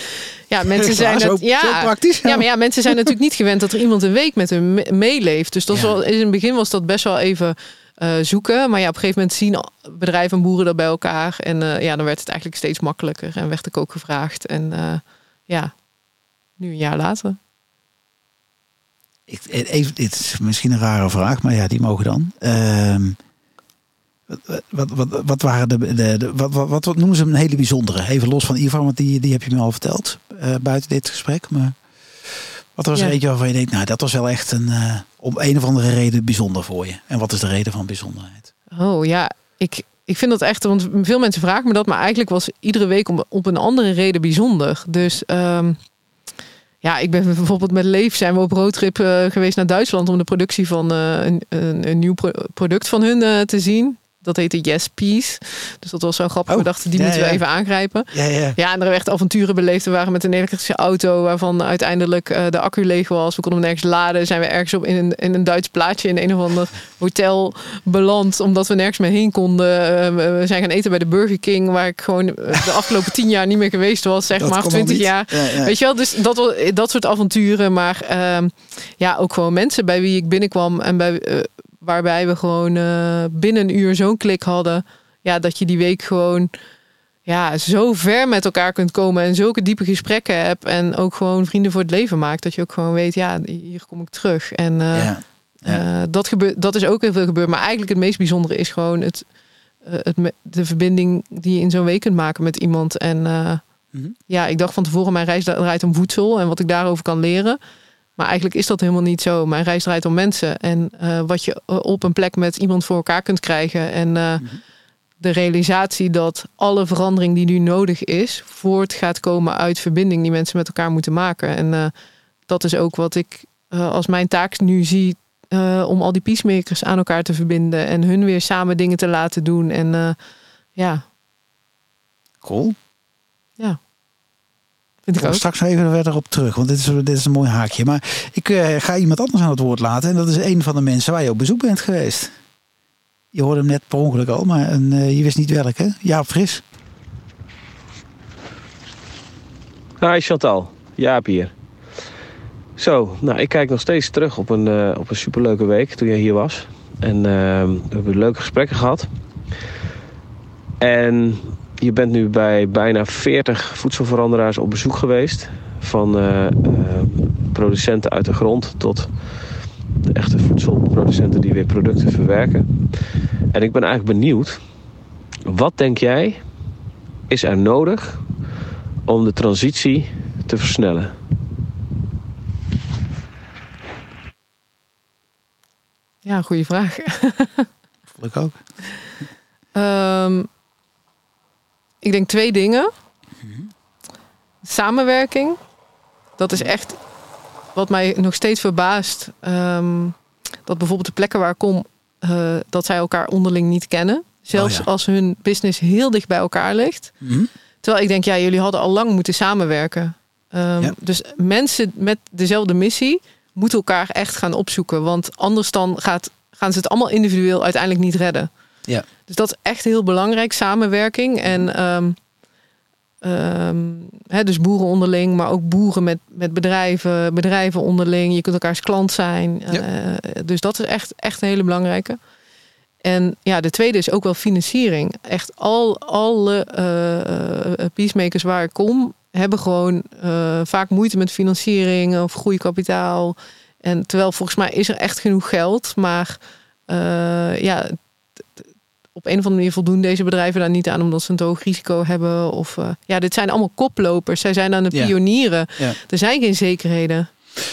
[SPEAKER 2] ja, <laughs> mensen zijn het... Ja, ja, maar ja, mensen zijn natuurlijk niet gewend dat er iemand een week met hun me- meeleeft. Dus dat is
[SPEAKER 1] Ja.
[SPEAKER 2] in het begin was dat best wel even eh, zoeken. Maar ja, op een gegeven moment zien bedrijven en boeren dat bij elkaar. En eh, ja, dan werd het eigenlijk steeds makkelijker. En werd ik ook gevraagd. En ja, nu een jaar later.
[SPEAKER 1] Ik, even, dit is misschien een rare vraag, maar ja, die mogen dan. Ehm, wat, wat, wat, wat waren de, de, de- wat, wat, wat, wat noemen ze een hele bijzondere? Even los van Ivan, want die, die heb je me al verteld eh, buiten dit gesprek. Maar wat was er
[SPEAKER 2] Ja.
[SPEAKER 1] eentje waarvan je denkt, nou, dat was wel echt een, eh, om een of andere reden bijzonder voor je? En wat is de reden van bijzonderheid?
[SPEAKER 2] Oh ja, ik, ik vind dat echt, want veel mensen vragen me dat, maar eigenlijk was iedere week om, op een andere reden bijzonder. Dus ehm, ja, ik ben bijvoorbeeld met Leef zijn we op roadtrip eh, geweest naar Duitsland om de productie van eh, een, een, nieuw pro- product van hun eh, te zien. Dat heette Yes Peace. Dus dat was zo grappig.
[SPEAKER 1] Oh,
[SPEAKER 2] we dachten, die
[SPEAKER 1] ja,
[SPEAKER 2] moeten we
[SPEAKER 1] ja.
[SPEAKER 2] even aangrijpen.
[SPEAKER 1] Ja, ja.
[SPEAKER 2] Ja, en er echt avonturen beleefd. We waren met een elektrische auto waarvan uiteindelijk eh, de accu leeg was. We konden hem nergens laden. Zijn we ergens op in een, in een Duits plaatje in een of ander hotel beland. Omdat we nergens meer heen konden. Eh, we zijn gaan eten bij de Burger King. Waar ik gewoon eh, de <laughs> afgelopen tien jaar niet meer geweest was. Zeg
[SPEAKER 1] Dat
[SPEAKER 2] maar
[SPEAKER 1] kon wel
[SPEAKER 2] 20
[SPEAKER 1] niet.
[SPEAKER 2] jaar.
[SPEAKER 1] Ja, ja.
[SPEAKER 2] Weet je wel, dus dat, dat soort avonturen. Maar ehm, ja, ook gewoon mensen bij wie ik binnenkwam. En bij, waarbij we gewoon eh, binnen een uur zo'n klik hadden. Ja, dat je die week gewoon ja, zo ver met elkaar kunt komen. En zulke diepe gesprekken hebt. En ook gewoon vrienden voor het leven maakt. Dat je ook gewoon weet, ja, hier kom ik terug. En eh,
[SPEAKER 1] ja.
[SPEAKER 2] Eh, dat, gebeurt, dat is ook heel veel gebeurd. Maar eigenlijk het meest bijzondere is gewoon het, het, de verbinding die je in zo'n week kunt maken met iemand. En
[SPEAKER 1] Mhm.
[SPEAKER 2] ja, ik dacht van tevoren, mijn reis draait om voedsel en wat ik daarover kan leren. Maar eigenlijk is dat helemaal niet zo. Mijn reis draait om mensen. En eh, wat je eh, op een plek met iemand voor elkaar kunt krijgen. En eh, de realisatie dat alle verandering die nu nodig is, voort gaat komen uit verbinding die mensen met elkaar moeten maken. En dat is ook wat ik als mijn taak nu zie. om al die peacemakers aan elkaar te verbinden en hun weer samen dingen te laten doen. En ja,
[SPEAKER 1] Cool.
[SPEAKER 2] Vind
[SPEAKER 1] Ik
[SPEAKER 2] ook.
[SPEAKER 1] straks nog even verder op terug, want dit is, dit is een mooi haakje. Maar ik eh, ga iemand anders aan het woord laten. En dat is een van de mensen waar je op bezoek bent geweest. Je hoorde hem net per ongeluk al, maar en, eh, je wist niet welke. Jaap Fris.
[SPEAKER 3] Hi Chantal, Jaap hier. Zo, nou ik kijk nog steeds terug op een, eh, op een superleuke week toen jij hier was. En eh, we hebben leuke gesprekken gehad. En je bent nu bij bijna 40 voedselveranderaars op bezoek geweest. Van eh, eh, producenten uit de grond tot de echte voedselproducenten die weer producten verwerken. En ik ben eigenlijk benieuwd, wat denk jij is er nodig om de transitie te versnellen?
[SPEAKER 2] Ja, goede vraag. <laughs>
[SPEAKER 1] Vond ik ook.
[SPEAKER 2] Ehm, ik denk twee dingen. Samenwerking. Dat is echt wat mij nog steeds verbaast. Ehm, dat bijvoorbeeld de plekken waar ik kom, eh, dat zij elkaar onderling niet kennen. Zelfs
[SPEAKER 1] Oh ja.
[SPEAKER 2] als hun business heel dicht bij elkaar ligt.
[SPEAKER 1] Mhm.
[SPEAKER 2] Terwijl ik denk, ja, jullie hadden al lang moeten samenwerken. Ehm,
[SPEAKER 1] Ja.
[SPEAKER 2] Dus mensen met dezelfde missie moeten elkaar echt gaan opzoeken. Want anders dan gaat, gaan ze het allemaal individueel uiteindelijk niet redden.
[SPEAKER 1] Ja.
[SPEAKER 2] Dus dat is echt heel belangrijk, samenwerking. En ehm, ehm, hè, dus boeren onderling, maar ook boeren met, met bedrijven, bedrijven onderling. Je kunt elkaars klant zijn.
[SPEAKER 1] Ja.
[SPEAKER 2] Eh, dus dat is echt, echt een hele belangrijke. En ja, de tweede is ook wel financiering. Echt al alle eh, peacemakers waar ik kom, hebben gewoon vaak moeite met financiering of groeikapitaal. En terwijl volgens mij is er echt genoeg geld, maar ja, op een of andere manier voldoen deze bedrijven daar niet aan omdat ze een te hoog risico hebben. Of eh, ja, dit zijn allemaal koplopers. Zij zijn aan de
[SPEAKER 1] Ja.
[SPEAKER 2] pionieren.
[SPEAKER 1] Ja.
[SPEAKER 2] Er zijn geen zekerheden.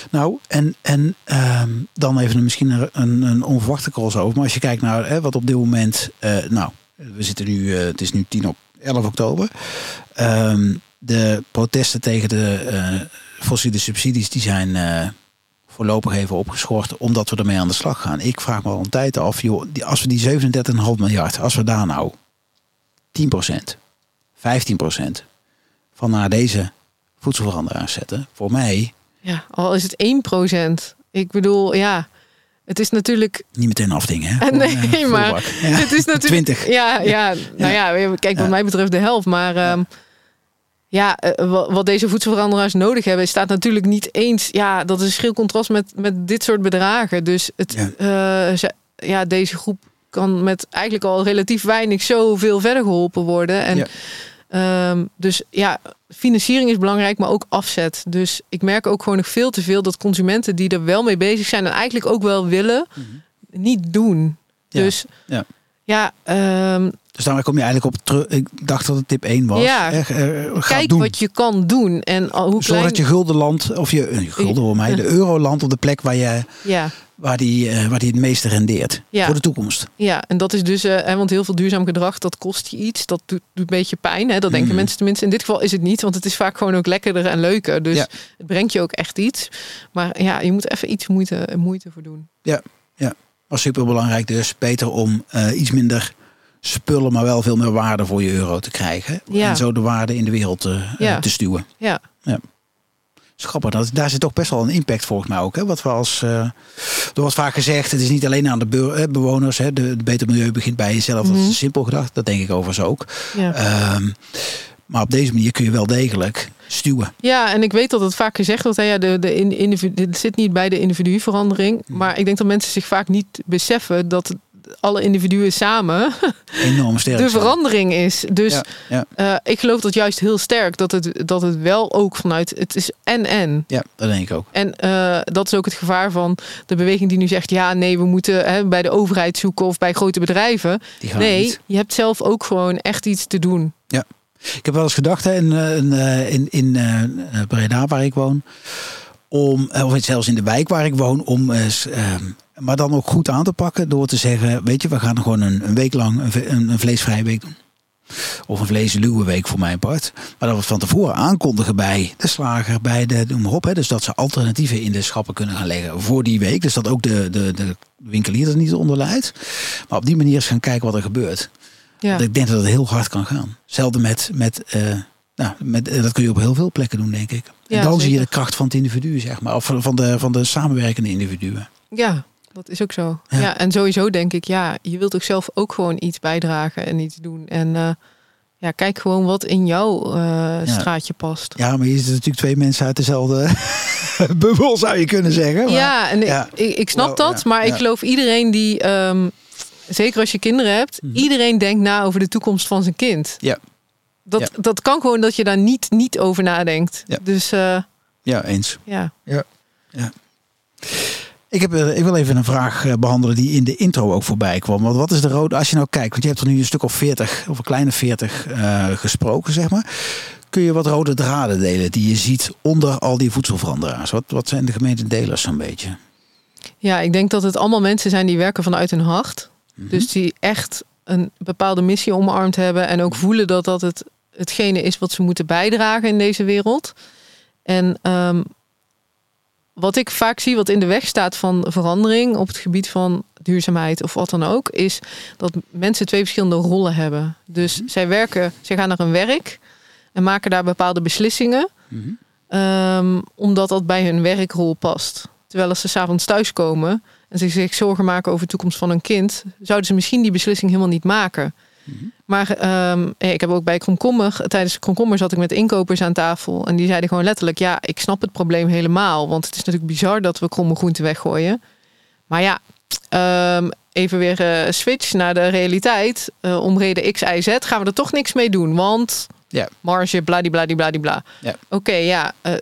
[SPEAKER 1] Nou, en, en ehm, dan even misschien een, een, onverwachte crossover. Maar als je kijkt naar hè, wat op dit moment... eh, nou, we zitten nu, eh, het is nu 10 op 11 oktober. Ehm, de protesten tegen de fossiele subsidies... die zijn voorlopig even opgeschort... omdat we ermee aan de slag gaan. Ik vraag me al een tijd af... Joh, die, als we die 37,5 miljard... als we daar nou 10% 15% van naar deze voedselveranderaars zetten... voor mij
[SPEAKER 2] Ja, al is het 1%. Ik bedoel, ja, het is natuurlijk
[SPEAKER 1] Niet meteen afdingen, hè? <laughs>
[SPEAKER 2] Nee,
[SPEAKER 1] eh,
[SPEAKER 2] maar.
[SPEAKER 1] Ja.
[SPEAKER 2] Het is <laughs> natuurlijk.
[SPEAKER 1] 20.
[SPEAKER 2] Ja, <laughs> ja, nou ja, kijk, wat mij betreft de helft. Maar ehm, ja, eh, wa- wat deze voedselveranderaars nodig hebben, staat natuurlijk niet eens. Ja, dat is een schril contrast met, met dit soort bedragen. Dus het,
[SPEAKER 1] Ja.
[SPEAKER 2] eh, ze- ja, deze groep kan met eigenlijk al relatief weinig zoveel verder geholpen worden. En
[SPEAKER 1] Ja.
[SPEAKER 2] ehm, dus ja, financiering is belangrijk, maar ook afzet. Dus ik merk ook gewoon nog veel te veel dat consumenten die er wel mee bezig zijn en eigenlijk ook wel willen, niet doen.
[SPEAKER 1] Mhm. Ja.
[SPEAKER 2] Dus
[SPEAKER 1] Ja.
[SPEAKER 2] ja, ehm,
[SPEAKER 1] Dus daar kom je eigenlijk op terug. Ik dacht dat het tip 1 was.
[SPEAKER 2] Ja.
[SPEAKER 1] Echt, eh, ga
[SPEAKER 2] kijk
[SPEAKER 1] doen.
[SPEAKER 2] wat je kan doen. En al- hoe
[SPEAKER 1] Zorg
[SPEAKER 2] klein...
[SPEAKER 1] dat je guldenland, of je, eh, gulden hoor mij, de euroland op de plek waar, je,
[SPEAKER 2] Ja,
[SPEAKER 1] waar, die, eh, waar die het meeste rendeert.
[SPEAKER 2] Ja.
[SPEAKER 1] Voor de toekomst.
[SPEAKER 2] ja, en dat is dus... eh, want heel veel duurzaam gedrag, dat kost je iets. Dat doet, doet een beetje pijn. Hè? Dat denken
[SPEAKER 1] Mhm.
[SPEAKER 2] mensen tenminste. In dit geval is het niet, want het is vaak gewoon ook lekkerder en leuker. Dus
[SPEAKER 1] Ja.
[SPEAKER 2] het brengt je ook echt iets. Maar ja, je moet even iets moeite, moeite voor doen.
[SPEAKER 1] Was super belangrijk dus. Beter om eh, iets minder spullen, maar wel veel meer waarde voor je euro te krijgen.
[SPEAKER 2] Ja.
[SPEAKER 1] En zo de waarde in de wereld eh, eh,
[SPEAKER 2] Ja.
[SPEAKER 1] te stuwen.
[SPEAKER 2] Ja,
[SPEAKER 1] Schappig, dat, daar zit toch best wel een impact volgens mij ook. Hè? Wat we als, eh, er wordt vaak gezegd, het is niet alleen aan de eh, bewoners. Hè? De, de beter milieu begint bij jezelf. Dat
[SPEAKER 2] Mhm.
[SPEAKER 1] is simpel gedacht. Dat denk ik overigens ook.
[SPEAKER 2] ja.
[SPEAKER 1] Ehm, maar op deze manier kun je wel degelijk stuwen.
[SPEAKER 2] Ja, en ik weet dat het vaak gezegd wordt, hè, ja, de, de in- individu, dit zit niet bij de individuverandering.
[SPEAKER 1] Hmm.
[SPEAKER 2] Maar ik denk dat mensen zich vaak niet beseffen dat alle individuen samen <laughs>
[SPEAKER 1] enorm sterk
[SPEAKER 2] de verandering is. Dus
[SPEAKER 1] Ja, ja.
[SPEAKER 2] eh, ik geloof dat juist heel sterk dat het, dat het wel ook vanuit het is en en.
[SPEAKER 1] Ja, dat denk ik ook.
[SPEAKER 2] En eh, dat is ook het gevaar van de beweging die nu zegt: ja, nee, we moeten hè, bij de overheid zoeken of bij grote bedrijven.
[SPEAKER 1] Die gaan
[SPEAKER 2] Nee,
[SPEAKER 1] niet.
[SPEAKER 2] je hebt zelf ook gewoon echt iets te doen.
[SPEAKER 1] Ik heb wel eens gedacht hè, in, eh, in, in, in Breda, waar ik woon, om, eh, of zelfs in de wijk waar ik woon, om eens, ehm, maar dan ook goed aan te pakken door te zeggen, weet je, we gaan gewoon een, een week lang een, een, een vleesvrije week doen. Of een vleesluwe week voor mijn part. Maar dat we van tevoren aankondigen bij de slager, bij de noem maar op. Hè, dus dat ze alternatieven in de schappen kunnen gaan leggen voor die week. Dus dat ook de, de, de winkelier er niet onder leidt. Maar op die manier eens gaan kijken wat er gebeurt.
[SPEAKER 2] Ja,
[SPEAKER 1] Want ik denk dat het heel hard kan gaan. Hetzelfde met, met, eh, nou, met eh, dat kun je op heel veel plekken doen, denk ik. En dan zie je de kracht van het individu, zeg maar. Of van de, van de samenwerkende individuen.
[SPEAKER 2] ja, dat is ook zo.
[SPEAKER 1] Ja.
[SPEAKER 2] Ja. en sowieso denk ik, ja, je wilt ook zelf ook gewoon iets bijdragen en iets doen. En eh, ja, kijk gewoon wat in jouw eh, straatje past.
[SPEAKER 1] Ja, maar je zit natuurlijk twee mensen uit dezelfde <laughs> bubbel, zou je kunnen zeggen. Maar,
[SPEAKER 2] Ja, en ik-. Ik, ik snap dat, maar ik geloof iedereen die, ehm, zeker als je kinderen hebt,
[SPEAKER 1] Mhm.
[SPEAKER 2] iedereen denkt na over de toekomst van zijn kind.
[SPEAKER 1] Ja.
[SPEAKER 2] Dat,
[SPEAKER 1] Ja.
[SPEAKER 2] dat kan gewoon dat je daar niet, niet over nadenkt.
[SPEAKER 1] Ja.
[SPEAKER 2] Dus eh,
[SPEAKER 1] ja, eens.
[SPEAKER 2] ja.
[SPEAKER 1] Ik, heb, eh, ik wil even een vraag eh, behandelen die in de intro ook voorbij kwam. Want wat is de rode, als je nou kijkt, want je hebt er nu een stuk of 40 of een kleine 40 eh, gesproken, zeg maar. Kun je wat rode draden delen die je ziet onder al die voedselveranderaars? Wat, wat zijn de gemeentedelers zo'n beetje?
[SPEAKER 2] ja, ik denk dat het allemaal mensen zijn die werken vanuit hun hart.
[SPEAKER 1] Mhm.
[SPEAKER 2] Dus die echt een bepaalde missie omarmd hebben en ook voelen dat dat het, hetgene is wat ze moeten bijdragen in deze wereld. En ehm, wat ik vaak zie, wat in de weg staat van verandering op het gebied van duurzaamheid of wat dan ook, is dat mensen twee verschillende rollen hebben. Dus zij werken, zij gaan naar hun werk en maken daar bepaalde beslissingen,
[SPEAKER 1] Mhm.
[SPEAKER 2] ehm, omdat dat bij hun werkrol past. Terwijl als ze s'avonds thuiskomen en ze zich zorgen maken over de toekomst van hun kind, zouden ze misschien die beslissing helemaal niet maken. Maar ehm, ik heb ook bij Kromkommer, tijdens Kromkommer zat ik met inkopers aan tafel. En die zeiden gewoon letterlijk, ja, ik snap het probleem helemaal. Want het is natuurlijk bizar dat we kromme groenten weggooien. Maar ja, ehm, even weer eh, switch naar de realiteit. Eh, om reden X, Y, Z gaan we er toch niks mee doen. Want
[SPEAKER 1] Ja.
[SPEAKER 2] marge, bladibladibladibla.
[SPEAKER 1] Ja.
[SPEAKER 2] Oké, ja. eh,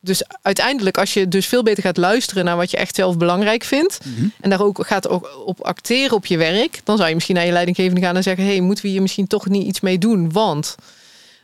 [SPEAKER 2] dus uiteindelijk, als je dus veel beter gaat luisteren naar wat je echt zelf belangrijk vindt.
[SPEAKER 1] Mhm.
[SPEAKER 2] En daar ook gaat ook op acteren op je werk. Dan zou je misschien naar je leidinggevende gaan en zeggen: hey, moeten we hier misschien toch niet iets mee doen? Want.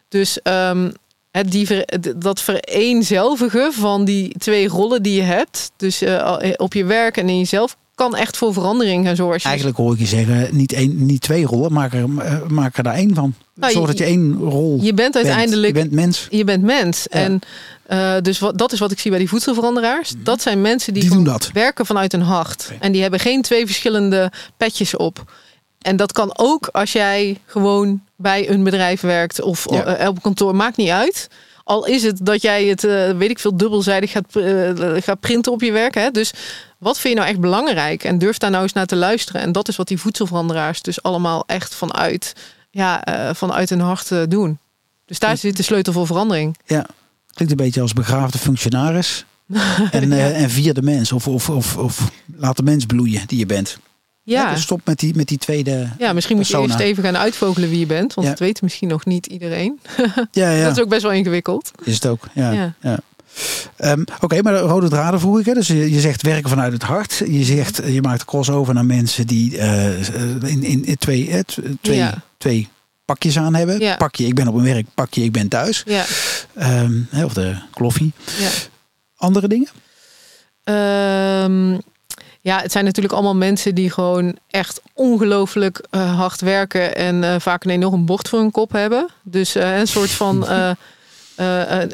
[SPEAKER 2] Dus ehm, het die dat vereenzelvigen van die twee rollen die je hebt. Dus eh, op je werk en in jezelf. Kan echt voor verandering gaan zorgen.
[SPEAKER 1] Eigenlijk hoor ik je zeggen, niet, één, niet twee rollen, maak er, eh, maak er daar één van.
[SPEAKER 2] Nou,
[SPEAKER 1] Zorg dat je één rol
[SPEAKER 2] je bent uiteindelijk.
[SPEAKER 1] Je bent mens.
[SPEAKER 2] Je bent mens.
[SPEAKER 1] Ja.
[SPEAKER 2] En eh, dus wat, dat is wat ik zie bij die voedselveranderaars. Dat zijn mensen die,
[SPEAKER 1] Mhm. Dat.
[SPEAKER 2] werken vanuit hun hart. En die hebben geen twee verschillende petjes op. En dat kan ook als jij gewoon bij een bedrijf werkt of
[SPEAKER 1] Ja.
[SPEAKER 2] eh, op kantoor, maakt niet uit. Al is het dat jij het, weet ik veel, dubbelzijdig gaat, gaat printen op je werk. Hè? Dus wat vind je nou echt belangrijk? En durf daar nou eens naar te luisteren. En dat is wat die voedselveranderaars dus allemaal echt vanuit, ja, eh, vanuit hun hart eh, doen. Dus daar zit de sleutel voor verandering.
[SPEAKER 1] Ja. Klinkt een beetje als begraafde functionaris. <laughs> en, eh, en vierde mens. Of, of, of, of laat de mens bloeien die je bent.
[SPEAKER 2] Ja.
[SPEAKER 1] dus stop met die, met die tweede.
[SPEAKER 2] Ja, misschien moet je eerst even gaan uitvogelen wie je bent. Want
[SPEAKER 1] Ja.
[SPEAKER 2] dat weet misschien nog niet iedereen. <laughs>
[SPEAKER 1] Ja, ja.
[SPEAKER 2] Dat is ook best wel ingewikkeld.
[SPEAKER 1] Is het ook. Ja.
[SPEAKER 2] Ja.
[SPEAKER 1] Ehm, Oké, maar de rode draden vroeg ik. Hè? Dus je, je zegt werken vanuit het hart. Je zegt, je maakt crossover naar mensen die eh, in, in, in twee, eh, t- twee,
[SPEAKER 2] Ja.
[SPEAKER 1] twee pakjes aan hebben.
[SPEAKER 2] Ja.
[SPEAKER 1] Pakje, ik ben op mijn werk. Pakje, ik ben thuis.
[SPEAKER 2] Ja.
[SPEAKER 1] Ehm, hè, of de kloffie.
[SPEAKER 2] ja.
[SPEAKER 1] Andere dingen?
[SPEAKER 2] Ehm, ja, het zijn natuurlijk allemaal mensen die gewoon echt ongelooflijk eh, hard werken en eh, vaak een enorm bord voor hun kop hebben. Dus eh, een soort van <laughs> eh, eh, eh,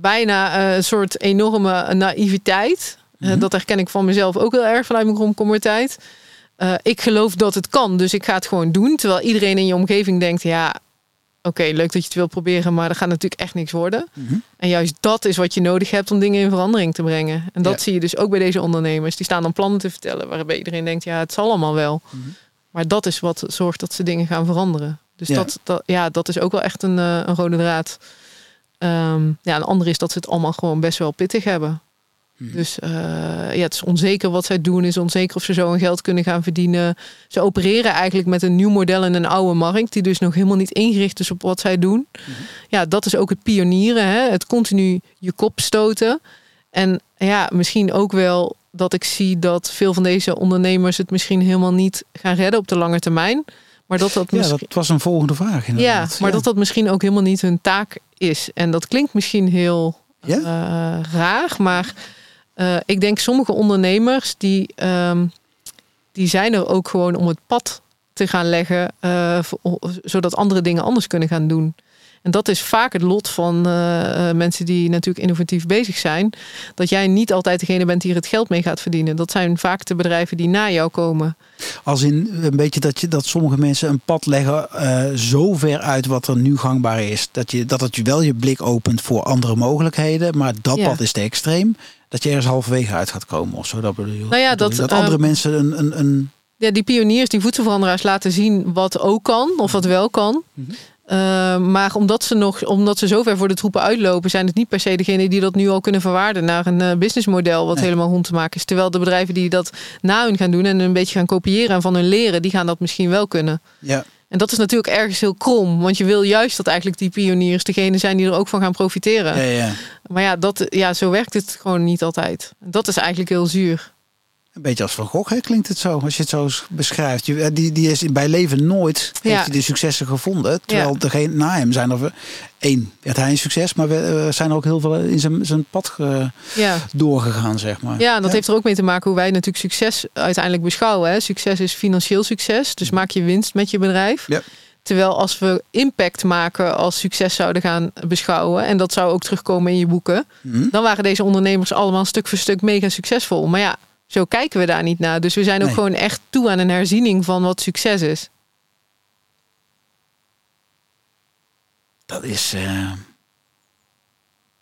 [SPEAKER 2] bijna eh, een soort enorme naïviteit.
[SPEAKER 1] Mhm.
[SPEAKER 2] dat herken ik van mezelf ook heel erg vanuit mijn komkommertijd. Eh ik geloof dat het kan, dus ik ga het gewoon doen. Terwijl iedereen in je omgeving denkt, ja, oké, leuk dat je het wil proberen, maar dat gaat natuurlijk echt niks worden.
[SPEAKER 1] Mhm.
[SPEAKER 2] En juist dat is wat je nodig hebt om dingen in verandering te brengen. En dat
[SPEAKER 1] Ja.
[SPEAKER 2] zie je dus ook bij deze ondernemers. Die staan dan plannen te vertellen waarbij iedereen denkt, ja, het zal allemaal wel.
[SPEAKER 1] Mhm.
[SPEAKER 2] Maar dat is wat zorgt dat ze dingen gaan veranderen. Dus
[SPEAKER 1] Ja.
[SPEAKER 2] Dat, dat, ja, dat is ook wel echt een, een rode draad. Ehm, ja, een andere is dat ze het allemaal gewoon best wel pittig hebben. Mhm. Dus uh, ja, het is onzeker wat zij doen. is onzeker of ze zo hun geld kunnen gaan verdienen. Ze opereren eigenlijk met een nieuw model in een oude markt. Die dus nog helemaal niet ingericht is op wat zij doen. Mhm. Ja, dat is ook het pionieren. Hè? Het continu je kop stoten. En ja, misschien ook wel dat ik zie dat veel van deze ondernemers het misschien helemaal niet gaan redden op de lange termijn. Maar dat dat
[SPEAKER 1] misschien... Ja, dat was een volgende vraag.
[SPEAKER 2] Ja, maar dat dat misschien ook helemaal niet hun taak is. En dat klinkt misschien heel ja? uh, raar, maar uh, ik denk sommige ondernemers die, um, die zijn er ook gewoon om het pad te gaan leggen, uh, zodat andere dingen anders kunnen gaan doen. En dat is vaak het lot van uh, mensen die natuurlijk innovatief bezig zijn. Dat jij niet altijd degene bent die er het geld mee gaat verdienen. Dat zijn vaak de bedrijven die na jou komen.
[SPEAKER 1] Als in een beetje dat, je, dat sommige mensen een pad leggen uh, zo ver uit wat er nu gangbaar is. Dat, je, dat het je wel je blik opent voor andere mogelijkheden. Maar dat pad is te extreem. Dat je ergens halverwege uit gaat komen of zo. Dat bedoel,
[SPEAKER 2] nou ja, dat,
[SPEAKER 1] dat andere mensen een, een, een
[SPEAKER 2] ja, die pioniers, die voedselveranderaars laten zien wat ook kan of wat wel kan. Mhm. Uh, maar omdat ze, nog, omdat ze zo ver voor de troepen uitlopen, zijn het niet per se degenen die dat nu al kunnen verwaarden naar een uh, businessmodel wat helemaal rond te maken is. Terwijl de bedrijven die dat na hun gaan doen en een beetje gaan kopiëren en van hun leren, die gaan dat misschien wel kunnen.
[SPEAKER 1] Ja.
[SPEAKER 2] En dat is natuurlijk ergens heel krom, want je wil juist dat eigenlijk die pioniers degene zijn die er ook van gaan profiteren.
[SPEAKER 1] Ja, ja.
[SPEAKER 2] Maar ja, dat, ja, zo werkt het gewoon niet altijd. Dat is eigenlijk heel zuur.
[SPEAKER 1] Een beetje als Van Gogh hè, klinkt het zo, als je het zo beschrijft. Die, die is bij leven nooit ja. heeft hij de successen gevonden. Terwijl ja. degene na hem zijn er één, werd hij een succes, maar we zijn er ook heel veel in zijn, zijn pad ja. doorgegaan, zeg maar.
[SPEAKER 2] Ja, dat heeft er ook mee te maken hoe wij natuurlijk succes uiteindelijk beschouwen. Hè. Succes is financieel succes, dus maak je winst met je bedrijf.
[SPEAKER 1] Ja.
[SPEAKER 2] Terwijl als we impact maken als succes zouden gaan beschouwen, en dat zou ook terugkomen in je boeken, mhm. dan waren deze ondernemers allemaal stuk voor stuk mega succesvol. Maar ja, zo kijken we daar niet naar. Dus we zijn ook gewoon echt toe aan een herziening van wat succes is.
[SPEAKER 1] Dat is, uh,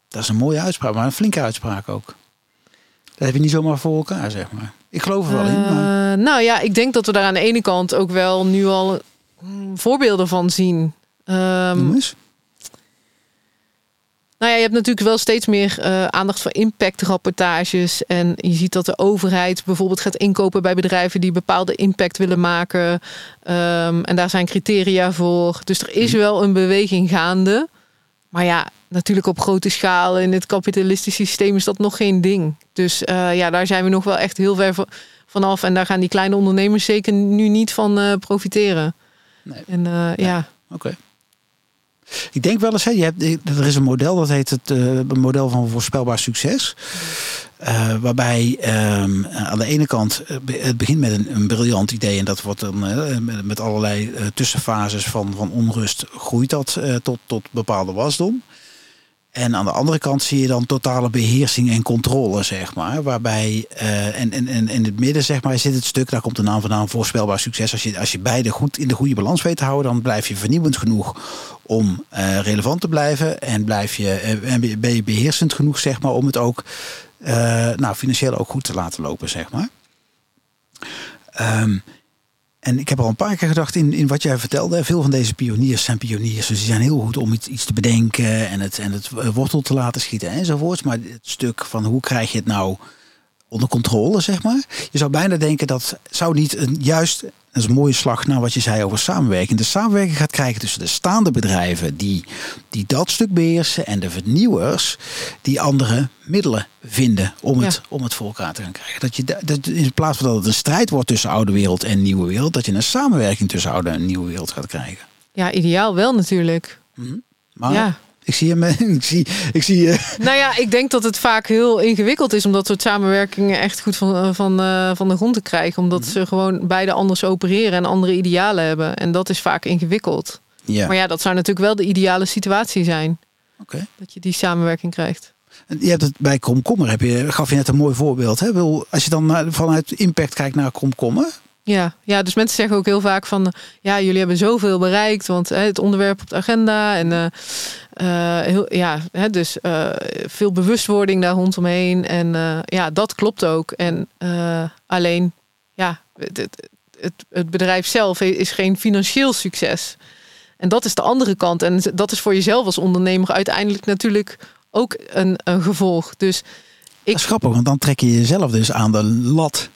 [SPEAKER 1] dat is een mooie uitspraak, maar een flinke uitspraak ook. Dat heb je niet zomaar voor elkaar, zeg maar. Ik geloof er wel in. Maar...
[SPEAKER 2] Uh, nou ja, ik denk dat we daar aan de ene kant ook wel nu al mm, voorbeelden van zien.
[SPEAKER 1] Um,
[SPEAKER 2] nou ja, je hebt natuurlijk wel steeds meer uh, aandacht voor impactrapportages. En je ziet dat de overheid bijvoorbeeld gaat inkopen bij bedrijven die bepaalde impact willen maken. Um, en daar zijn criteria voor. Dus er is mhm. wel een beweging gaande. Maar ja, natuurlijk op grote schaal in het kapitalistische systeem is dat nog geen ding. Dus uh, ja, daar zijn we nog wel echt heel ver vanaf. En daar gaan die kleine ondernemers zeker nu niet van uh, profiteren.
[SPEAKER 1] Nee.
[SPEAKER 2] En ja.
[SPEAKER 1] Oké. Ik denk wel eens, hè, je hebt, er is een model dat heet het uh, model van voorspelbaar succes. Uh, waarbij um, aan de ene kant, het begint met een, een briljant idee en dat wordt dan met, allerlei tussenfases van, van onrust groeit dat tot, tot bepaalde wasdom. En aan de andere kant zie je dan totale beheersing en controle, zeg maar. Waarbij, uh, en, en, en in het midden, zeg maar, zit het stuk, daar komt de naam vandaan, voorspelbaar succes. Als je, als je beide goed in de goede balans weet te houden, dan blijf je vernieuwend genoeg om uh, relevant te blijven. En blijf je, uh, en ben je beheersend genoeg, zeg maar, om het ook nou, financieel ook goed te laten lopen, zeg maar. Um, en ik heb al een paar keer gedacht in, in wat jij vertelde. Veel van deze pioniers zijn pioniers. Dus die zijn heel goed om iets, iets te bedenken en het, en het wortel te laten schieten enzovoorts. Maar het stuk van hoe krijg je het nou onder controle, zeg maar. Je zou bijna denken dat zou niet een juist dat is een mooie slag naar wat je zei over samenwerking. De samenwerking gaat krijgen tussen de staande bedrijven die, die dat stuk beheersen en de vernieuwers die andere middelen vinden om het, om het voor elkaar te gaan krijgen. Dat je dat in plaats van dat het een strijd wordt tussen oude wereld en nieuwe wereld, dat je een samenwerking tussen oude en nieuwe wereld gaat krijgen.
[SPEAKER 2] Ja, ideaal wel natuurlijk.
[SPEAKER 1] Mm Maar ja. Ik zie hem. <laughs> Ik zie. Ik zie uh...
[SPEAKER 2] Nou ja, ik denk dat het vaak heel ingewikkeld is om dat soort samenwerkingen echt goed van, eh, van, uh, van de grond te krijgen. Omdat mhm. ze gewoon beide anders opereren en andere idealen hebben. En dat is vaak ingewikkeld.
[SPEAKER 1] Ja.
[SPEAKER 2] Maar ja, dat zou natuurlijk wel de ideale situatie zijn.
[SPEAKER 1] Oké.
[SPEAKER 2] Dat je die samenwerking krijgt.
[SPEAKER 1] Je hebt het bij Komkommer, heb je, gaf je net een mooi voorbeeld. Hè? Als je dan vanuit impact kijkt naar Komkommer,
[SPEAKER 2] ja, ja, dus mensen zeggen ook heel vaak van... ja, jullie hebben zoveel bereikt, want hè, het onderwerp op de agenda... en uh, uh, heel, ja, hè, dus uh, veel bewustwording daar rondomheen. En ja, dat klopt ook. En alleen, ja, het, het, het, bedrijf zelf is geen financieel succes. En dat is de andere kant. En dat is voor jezelf als ondernemer uiteindelijk natuurlijk ook een, een gevolg. Dus
[SPEAKER 1] Dat is grappig, want dan trek je jezelf dus aan de lat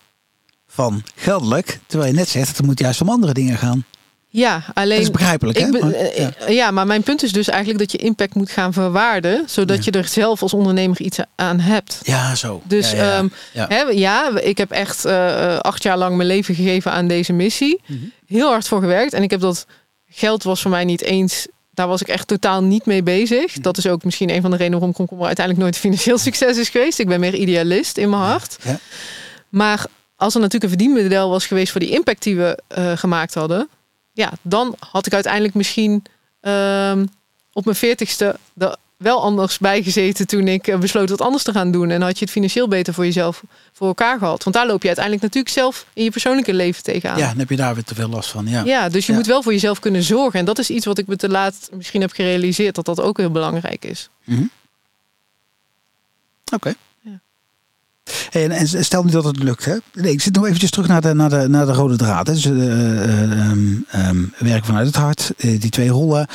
[SPEAKER 1] van geldelijk. Terwijl je net zegt, het moet juist om andere dingen gaan.
[SPEAKER 2] Ja, alleen.
[SPEAKER 1] Dat is begrijpelijk, hè?
[SPEAKER 2] Ik ben-
[SPEAKER 1] Maar-
[SPEAKER 2] eh,
[SPEAKER 1] ja.
[SPEAKER 2] eh, ja. maar mijn punt is dus eigenlijk dat je impact moet gaan verwaarden, zodat
[SPEAKER 1] Ja.
[SPEAKER 2] je er zelf als ondernemer iets aan hebt.
[SPEAKER 1] Ja, zo.
[SPEAKER 2] Dus
[SPEAKER 1] ja, ja.
[SPEAKER 2] ehm. Hè, ja, ik heb echt eh, acht jaar lang mijn leven gegeven aan deze missie.
[SPEAKER 1] Mhm.
[SPEAKER 2] Heel hard voor gewerkt. En ik heb dat geld was voor mij niet eens. Daar was ik echt totaal niet mee bezig.
[SPEAKER 1] Mhm.
[SPEAKER 2] Dat is ook misschien een van de redenen waarom Komkommer uiteindelijk nooit financieel <laughs> succes is geweest. Ik ben meer idealist in mijn hart.
[SPEAKER 1] Ja.
[SPEAKER 2] Maar als er natuurlijk een verdienmodel was geweest voor die impact die we eh, gemaakt hadden. Ja, dan had ik uiteindelijk misschien ehm, op mijn veertigste er wel anders bij gezeten toen ik eh, besloot wat anders te gaan doen. En had je het financieel beter voor jezelf voor elkaar gehad. Want daar loop je uiteindelijk natuurlijk zelf in je persoonlijke leven tegenaan.
[SPEAKER 1] ja, dan heb je daar weer te veel last van. Ja.
[SPEAKER 2] Ja, dus je
[SPEAKER 1] Ja.
[SPEAKER 2] moet wel voor jezelf kunnen zorgen. En dat is iets wat ik me te laat misschien heb gerealiseerd. Dat dat ook heel belangrijk is.
[SPEAKER 1] Mhm. Oké. En, en stel nu dat het lukt. Hè? Nee, ik zit nog eventjes terug naar de, naar de, naar de rode draad. Hè? Dus, eh, eh, ehm, ehm, werken vanuit het hart, eh, die twee rollen.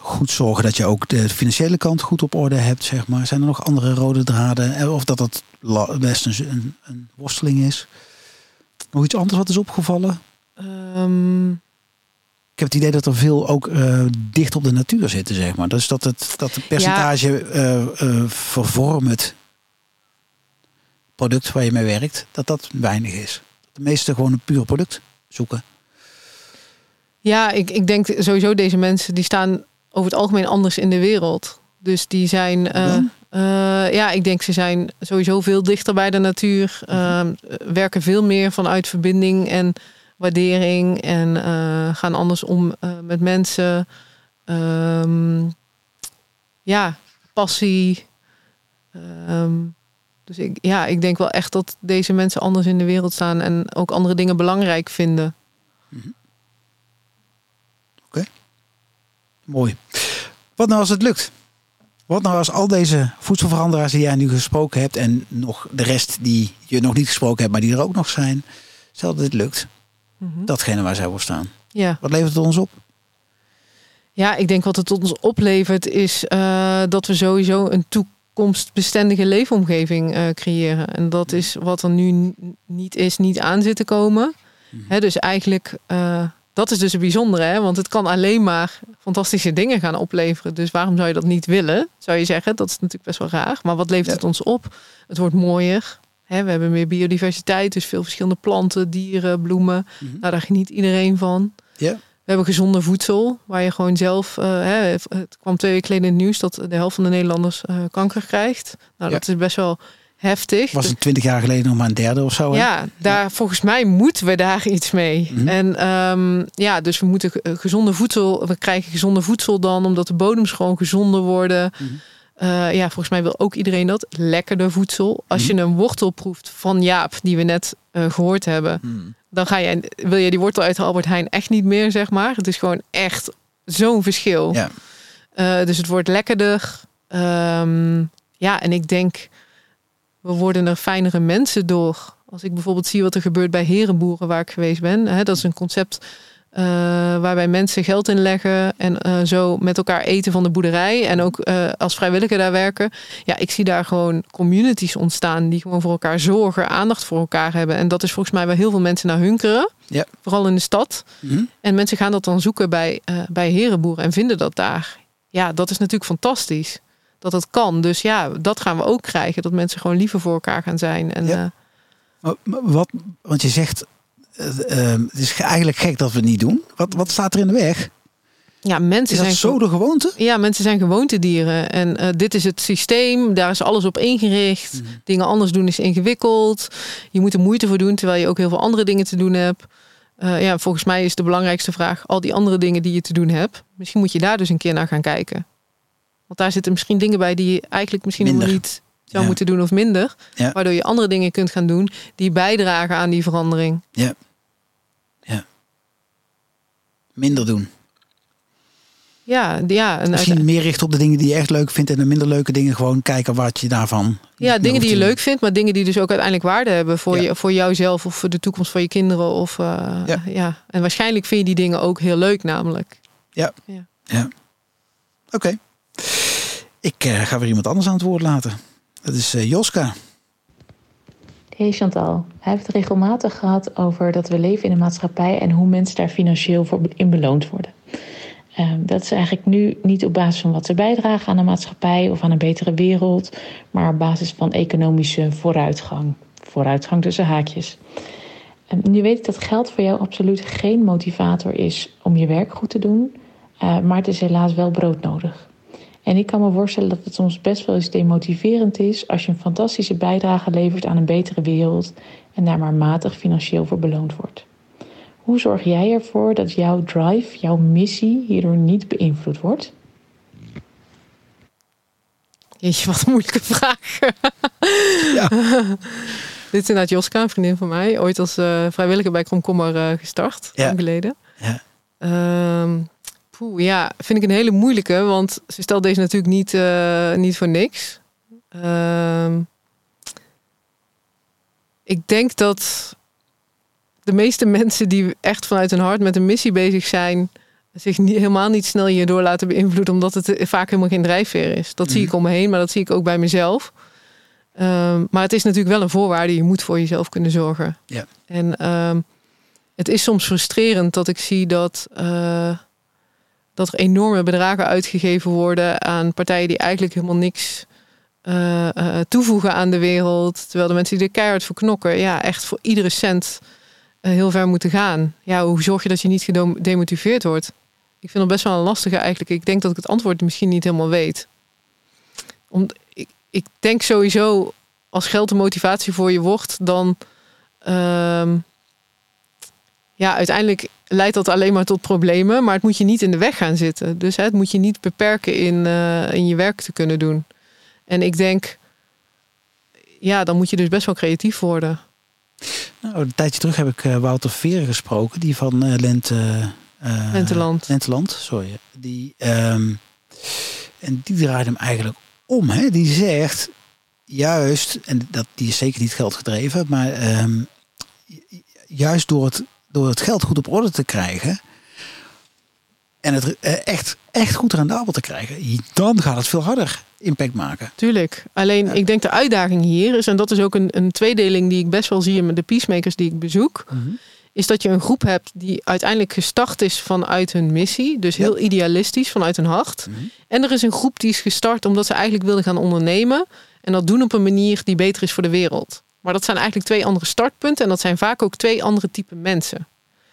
[SPEAKER 1] Goed zorgen dat je ook de financiële kant goed op orde hebt. Zeg maar. Zijn er nog andere rode draden? Of dat dat best een, een, worsteling is? Nog iets anders wat is opgevallen?
[SPEAKER 2] Ehm,
[SPEAKER 1] Ik heb het idee dat er veel ook dicht op de natuur zitten, zeg maar. Dus dat het, dat het percentage eh, vervormend product waar je mee werkt, dat dat weinig is. De meeste gewoon een puur product zoeken.
[SPEAKER 2] ja, ik, ik denk sowieso deze mensen die staan over het algemeen anders in de wereld. Dus die zijn. eh,
[SPEAKER 1] Dan?
[SPEAKER 2] eh, ja, ik denk ze zijn sowieso veel dichter bij de natuur. Ehm, werken veel meer vanuit verbinding en waardering. En eh, gaan anders om eh, met mensen. Ehm, ja, passie. Ehm, dus ik, ja, ik denk wel echt dat deze mensen anders in de wereld staan en ook andere dingen belangrijk vinden.
[SPEAKER 1] Mooi. Wat nou als het lukt? Wat nou als al deze voedselveranderaars die jij nu gesproken hebt en nog de rest die je nog niet gesproken hebt, maar die er ook nog zijn, stel dat het lukt,
[SPEAKER 2] Mhm.
[SPEAKER 1] datgene waar zij voor staan.
[SPEAKER 2] Ja.
[SPEAKER 1] Wat levert het ons op?
[SPEAKER 2] Ja, ik denk wat het ons oplevert is eh, dat we sowieso een toekomstbestendige leefomgeving eh, creëren. En dat is wat er nu niet is, niet aan zit te komen. Hè, dus eigenlijk, eh, dat is dus het bijzondere, hè? want het kan alleen maar fantastische dingen gaan opleveren. Dus waarom zou je dat niet willen, zou je zeggen? Dat is natuurlijk best wel raar. Maar wat levert
[SPEAKER 1] Ja.
[SPEAKER 2] het ons op? Het wordt mooier. Hè, we hebben meer biodiversiteit, dus veel verschillende planten, dieren, bloemen.
[SPEAKER 1] Mhm.
[SPEAKER 2] Nou, daar geniet iedereen van.
[SPEAKER 1] Ja.
[SPEAKER 2] We hebben gezonde voedsel, waar je gewoon zelf... eh, hè, het kwam twee weken geleden in het nieuws dat de helft van de Nederlanders eh, kanker krijgt. Nou,
[SPEAKER 1] Ja.
[SPEAKER 2] dat is best wel heftig.
[SPEAKER 1] Was het twintig jaar geleden nog maar een derde of zo? hè?
[SPEAKER 2] Ja, daar, volgens mij moeten we daar iets mee.
[SPEAKER 1] Mhm.
[SPEAKER 2] En ehm, ja, dus we moeten eh, gezonde voedsel, we krijgen gezonde voedsel dan, omdat de bodems gewoon gezonder worden.
[SPEAKER 1] Mhm.
[SPEAKER 2] Ja, volgens mij wil ook iedereen dat. Lekkerder voedsel. Als
[SPEAKER 1] Mhm.
[SPEAKER 2] je een wortel proeft van Jaap, die we net eh, gehoord hebben. Dan ga je, wil je die wortel uit de Albert Heijn echt niet meer, zeg maar. Het is gewoon echt zo'n verschil.
[SPEAKER 1] Ja.
[SPEAKER 2] Eh, dus het wordt lekkerder. Ehm, ja, en ik denk, we worden er fijnere mensen door. Als ik bijvoorbeeld zie wat er gebeurt bij herenboeren waar ik geweest ben. Hè, dat is een concept eh, waarbij mensen geld inleggen en eh, zo met elkaar eten van de boerderij. En ook eh, als vrijwilliger daar werken. Ja, ik zie daar gewoon communities ontstaan die gewoon voor elkaar zorgen, aandacht voor elkaar hebben. En dat is volgens mij waar heel veel mensen naar hunkeren.
[SPEAKER 1] Ja.
[SPEAKER 2] Vooral in de stad.
[SPEAKER 1] Mhm.
[SPEAKER 2] En mensen gaan dat dan zoeken bij, bij herenboeren en vinden dat daar. Ja, dat is natuurlijk fantastisch. Dat het kan. Dus ja, dat gaan we ook krijgen. Dat mensen gewoon liever voor elkaar gaan zijn. En,
[SPEAKER 1] Ja. Wat, want je zegt, het is eigenlijk gek dat we het niet doen. Wat, wat staat er in de weg?
[SPEAKER 2] ja, mensen
[SPEAKER 1] Is dat
[SPEAKER 2] zijn
[SPEAKER 1] zo de gewoonte?
[SPEAKER 2] Ja, mensen zijn gewoontedieren. En eh, dit is het systeem. Daar is alles op ingericht.
[SPEAKER 1] Mhm.
[SPEAKER 2] Dingen anders doen is ingewikkeld. Je moet er moeite voor doen, terwijl je ook heel veel andere dingen te doen hebt. Eh, ja, volgens mij is de belangrijkste vraag... al die andere dingen die je te doen hebt... misschien moet je daar dus een keer naar gaan kijken. Want daar zitten misschien dingen bij... die je eigenlijk misschien helemaal niet zou
[SPEAKER 1] Ja.
[SPEAKER 2] moeten doen of minder.
[SPEAKER 1] Ja.
[SPEAKER 2] Waardoor je andere dingen kunt gaan doen... die bijdragen aan die verandering.
[SPEAKER 1] Minder doen.
[SPEAKER 2] Ja, ja, en
[SPEAKER 1] Misschien meer richten op de dingen die je echt leuk vindt. En de minder leuke dingen gewoon kijken wat je daarvan...
[SPEAKER 2] Ja, dingen die je leuk vindt, maar dingen die dus ook uiteindelijk waarde hebben voor,
[SPEAKER 1] Ja.
[SPEAKER 2] je, voor jouzelf of voor de toekomst van je kinderen. Of, eh,
[SPEAKER 1] Ja.
[SPEAKER 2] ja. En waarschijnlijk vind je die dingen ook heel leuk, namelijk.
[SPEAKER 1] Oké. Ik eh, ga weer iemand anders aan het woord laten. Dat is uh, Joska.
[SPEAKER 4] Hij heeft het regelmatig gehad over dat we leven in een maatschappij en hoe mensen daar financieel voor in beloond worden. Uh, dat is eigenlijk nu niet op basis van wat ze bijdragen aan de maatschappij of aan een betere wereld, maar op basis van economische vooruitgang. Vooruitgang tussen haakjes. Uh, nu weet ik dat geld voor jou absoluut geen motivator is om je werk goed te doen, uh, maar het is helaas wel broodnodig. En ik kan me voorstellen dat het soms best wel eens demotiverend is als je een fantastische bijdrage levert aan een betere wereld en daar maar matig financieel voor beloond wordt. Hoe zorg jij ervoor dat jouw drive, jouw missie hierdoor niet beïnvloed wordt?
[SPEAKER 2] Jeetje, wat een moeilijke vraag. <laughs> Ja. <laughs> Dit is inderdaad Joska, een vriendin van mij. Ooit als uh, vrijwilliger bij Kromkommer uh, gestart, ja. lang geleden. Ja. Uh, poeh, ja, vind ik een hele moeilijke. Want ze stelt deze natuurlijk niet, uh, niet voor niks. Ehm, ik denk dat de meeste <laughs> mensen die echt vanuit hun hart met een missie bezig zijn, zich niet, helemaal niet snel hierdoor laten beïnvloeden, omdat het vaak helemaal geen drijfveer is. Dat zie ik mhm. om me heen, maar dat zie ik ook bij mezelf. Um, maar het is natuurlijk wel een voorwaarde. Je moet voor jezelf kunnen zorgen. Ja. En um, het is soms frustrerend dat ik zie dat, uh, dat er enorme bedragen uitgegeven worden aan partijen die eigenlijk helemaal niks uh, uh, toevoegen aan de wereld. Terwijl de mensen die er keihard voor knokken, ja, echt voor iedere cent eh, heel ver moeten gaan. Ja, hoe zorg je dat je niet gedemotiveerd wordt? Ik vind het best wel een lastige eigenlijk. Ik denk dat ik het antwoord misschien niet helemaal weet. Om, ik, ik denk sowieso, als geld een motivatie voor je wordt, dan... Uh, ja, uiteindelijk leidt dat alleen maar tot problemen. Maar het moet je niet in de weg gaan zitten. Dus hè, het moet je niet beperken in, uh, in je werk te kunnen doen. En ik denk, ja, dan moet je dus best wel creatief worden.
[SPEAKER 1] Nou, een tijdje terug heb ik uh, Wouter Veren gesproken, die van uh, Lente,
[SPEAKER 2] Lenteland.
[SPEAKER 1] Lenteland, sorry. Die, um, en die draait hem eigenlijk om. Hè? Die zegt juist, en dat, die is zeker niet geldgedreven, maar um, juist door het, door het geld goed op orde te krijgen en het echt, echt goed rendabel te krijgen, dan gaat het veel harder impact maken.
[SPEAKER 2] Tuurlijk. Alleen ik denk de uitdaging hier is, en dat is ook een, een tweedeling die ik best wel zie in de peacemakers die ik bezoek. Mhm. Is dat je een groep hebt die uiteindelijk gestart is vanuit hun missie. Dus heel idealistisch vanuit hun hart. Mhm. En er is een groep die is gestart omdat ze eigenlijk wilden gaan ondernemen. En dat doen op een manier die beter is voor de wereld. Maar dat zijn eigenlijk twee andere startpunten. En dat zijn vaak ook twee andere type mensen.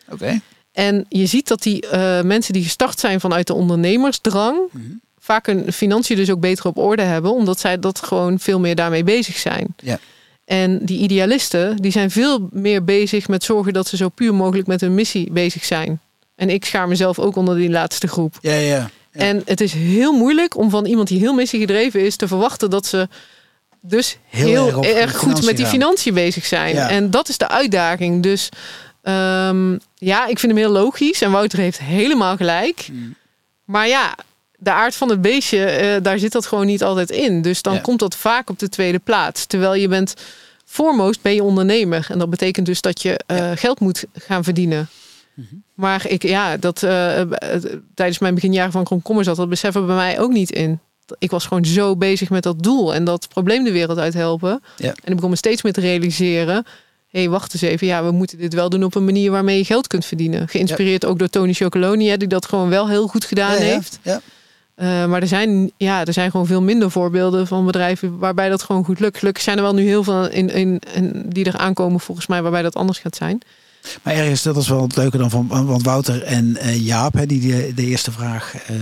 [SPEAKER 1] Oké.
[SPEAKER 2] En je ziet dat die uh, mensen die gestart zijn vanuit de ondernemersdrang. Mhm vaak hun financiën dus ook beter op orde hebben, omdat zij dat gewoon veel meer daarmee bezig zijn. Ja. En die idealisten, die zijn veel meer bezig met zorgen dat ze zo puur mogelijk met hun missie bezig zijn. En ik schaar mezelf ook onder die laatste groep.
[SPEAKER 1] Ja, ja, ja.
[SPEAKER 2] En het is heel moeilijk om van iemand die heel missiegedreven is te verwachten dat ze dus heel, erg, goed met die financiën bezig zijn. Ja. En dat is de uitdaging. Dus um, ja, ik vind hem heel logisch. En Wouter heeft helemaal gelijk. Mm. Maar ja, de aard van het beestje, uh, daar zit dat gewoon niet altijd in. Dus dan komt dat vaak op de tweede plaats. Terwijl je bent, foremost ben je ondernemer. En dat betekent dus dat je uh, geld moet gaan verdienen. Mm -hmm. Maar ik, ja, dat uh, tijdens mijn beginjaren van Kromkommer zat, dat beseffen bij mij ook niet in. Ik was gewoon zo bezig met dat doel en dat probleem de wereld uit helpen. Ja. En ik begon me steeds meer te realiseren hé, hey, wacht eens even. Ja, we moeten dit wel doen op een manier waarmee je geld kunt verdienen. Geïnspireerd ook door Tony Chocoloni, hè, die dat gewoon wel heel goed gedaan ja, heeft. Ja. Uh, maar er zijn, ja, er zijn gewoon veel minder voorbeelden van bedrijven waarbij dat gewoon goed lukt. Gelukkig zijn er wel nu heel veel in, in, in, die er aankomen volgens mij waarbij dat anders gaat zijn.
[SPEAKER 1] Maar ergens, dat is wel het leuke dan van want Wouter en uh, Jaap, hè, die de, de eerste vraag uh,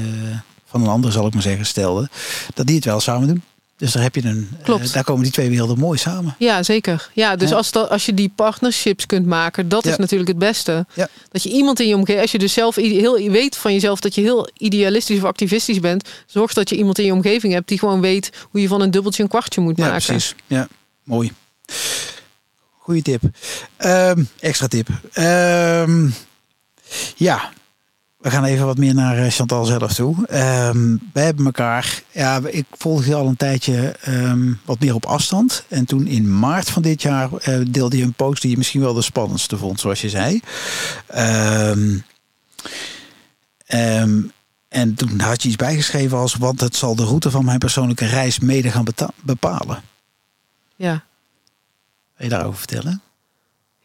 [SPEAKER 1] van een ander zal ik maar zeggen stelden, dat die het wel samen doen. Dus daar heb je een. Eh, Klopt. daar komen die twee werelden mooi samen.
[SPEAKER 2] Ja, zeker. Ja, dus Als, dat, als je die partnerships kunt maken, dat is natuurlijk het beste. Ja. Dat je iemand in je omgeving, als je dus zelf heel weet van jezelf dat je heel idealistisch of activistisch bent, zorg dat je iemand in je omgeving hebt die gewoon weet hoe je van een dubbeltje een kwartje moet maken.
[SPEAKER 1] Ja, precies. Ja, mooi. Goeie tip. Um, extra tip. Um, ja, we gaan even wat meer naar eh, Chantal zelf toe. Um, wij hebben elkaar, ja, ik volg je al een tijdje um, wat meer op afstand. En toen in maart van dit jaar uh, deelde je een post die je misschien wel de spannendste vond, zoals je zei. Um, en toen had je iets bijgeschreven als, want het zal de route van mijn persoonlijke reis mede gaan bepalen.
[SPEAKER 2] Ja.
[SPEAKER 1] Wil je daarover vertellen?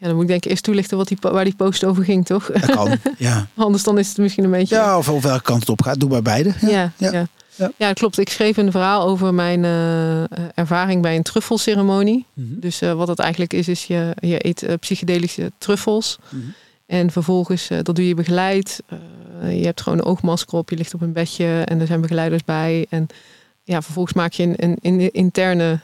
[SPEAKER 2] Ja, dan moet ik denk ik eerst toelichten wat die, waar die post over ging, toch?
[SPEAKER 1] Dat kan, <laughs> ja.
[SPEAKER 2] Anders dan is het misschien een beetje...
[SPEAKER 1] Ja, of, of welke kant het op gaat. Doe bij beide.
[SPEAKER 2] Ja,
[SPEAKER 1] Ja,
[SPEAKER 2] ja,
[SPEAKER 1] ja.
[SPEAKER 2] ja.
[SPEAKER 1] Ja.
[SPEAKER 2] klopt. Ik schreef een verhaal over mijn eh, ervaring bij een truffelceremonie.
[SPEAKER 1] Mhm.
[SPEAKER 2] Dus eh, wat het eigenlijk is, is je, je eet eh, psychedelische truffels.
[SPEAKER 1] Mhm.
[SPEAKER 2] En vervolgens, eh, dat doe je begeleid. Eh, je hebt gewoon een oogmasker op, je ligt op een bedje en er zijn begeleiders bij. En ja, vervolgens maak je een, een, een interne,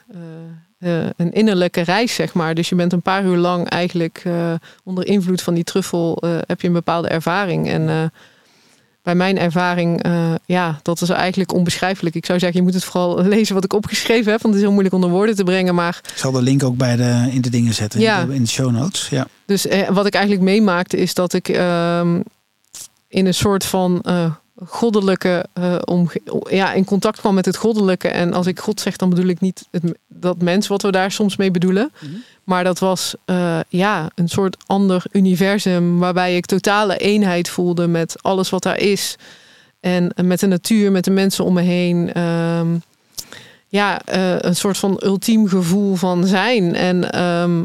[SPEAKER 2] eh, een innerlijke reis, zeg maar. Dus je bent een paar uur lang eigenlijk eh, onder invloed van die truffel, eh, heb je een bepaalde ervaring. En bij mijn ervaring, ja, dat is eigenlijk onbeschrijfelijk. Ik zou zeggen, je moet het vooral <laughs> lezen wat ik opgeschreven heb, want het is heel moeilijk onder woorden te brengen. Maar
[SPEAKER 1] Ik zal de link ook bij de, in de dingen zetten.
[SPEAKER 2] Ja.
[SPEAKER 1] In de show notes. Ja.
[SPEAKER 2] Dus wat ik eigenlijk meemaakte is dat ik ehm, in een soort van goddelijke omge- ja, in contact kwam met het goddelijke. En als ik God zeg, dan bedoel ik niet het, dat mens wat we daar soms mee bedoelen.
[SPEAKER 1] Mhm.
[SPEAKER 2] Maar dat was eh, ja, een soort ander universum waarbij ik totale eenheid voelde met alles wat daar is. En met de natuur, met de mensen om me heen. Ehm, ja, eh, een soort van ultiem gevoel van zijn. En ehm,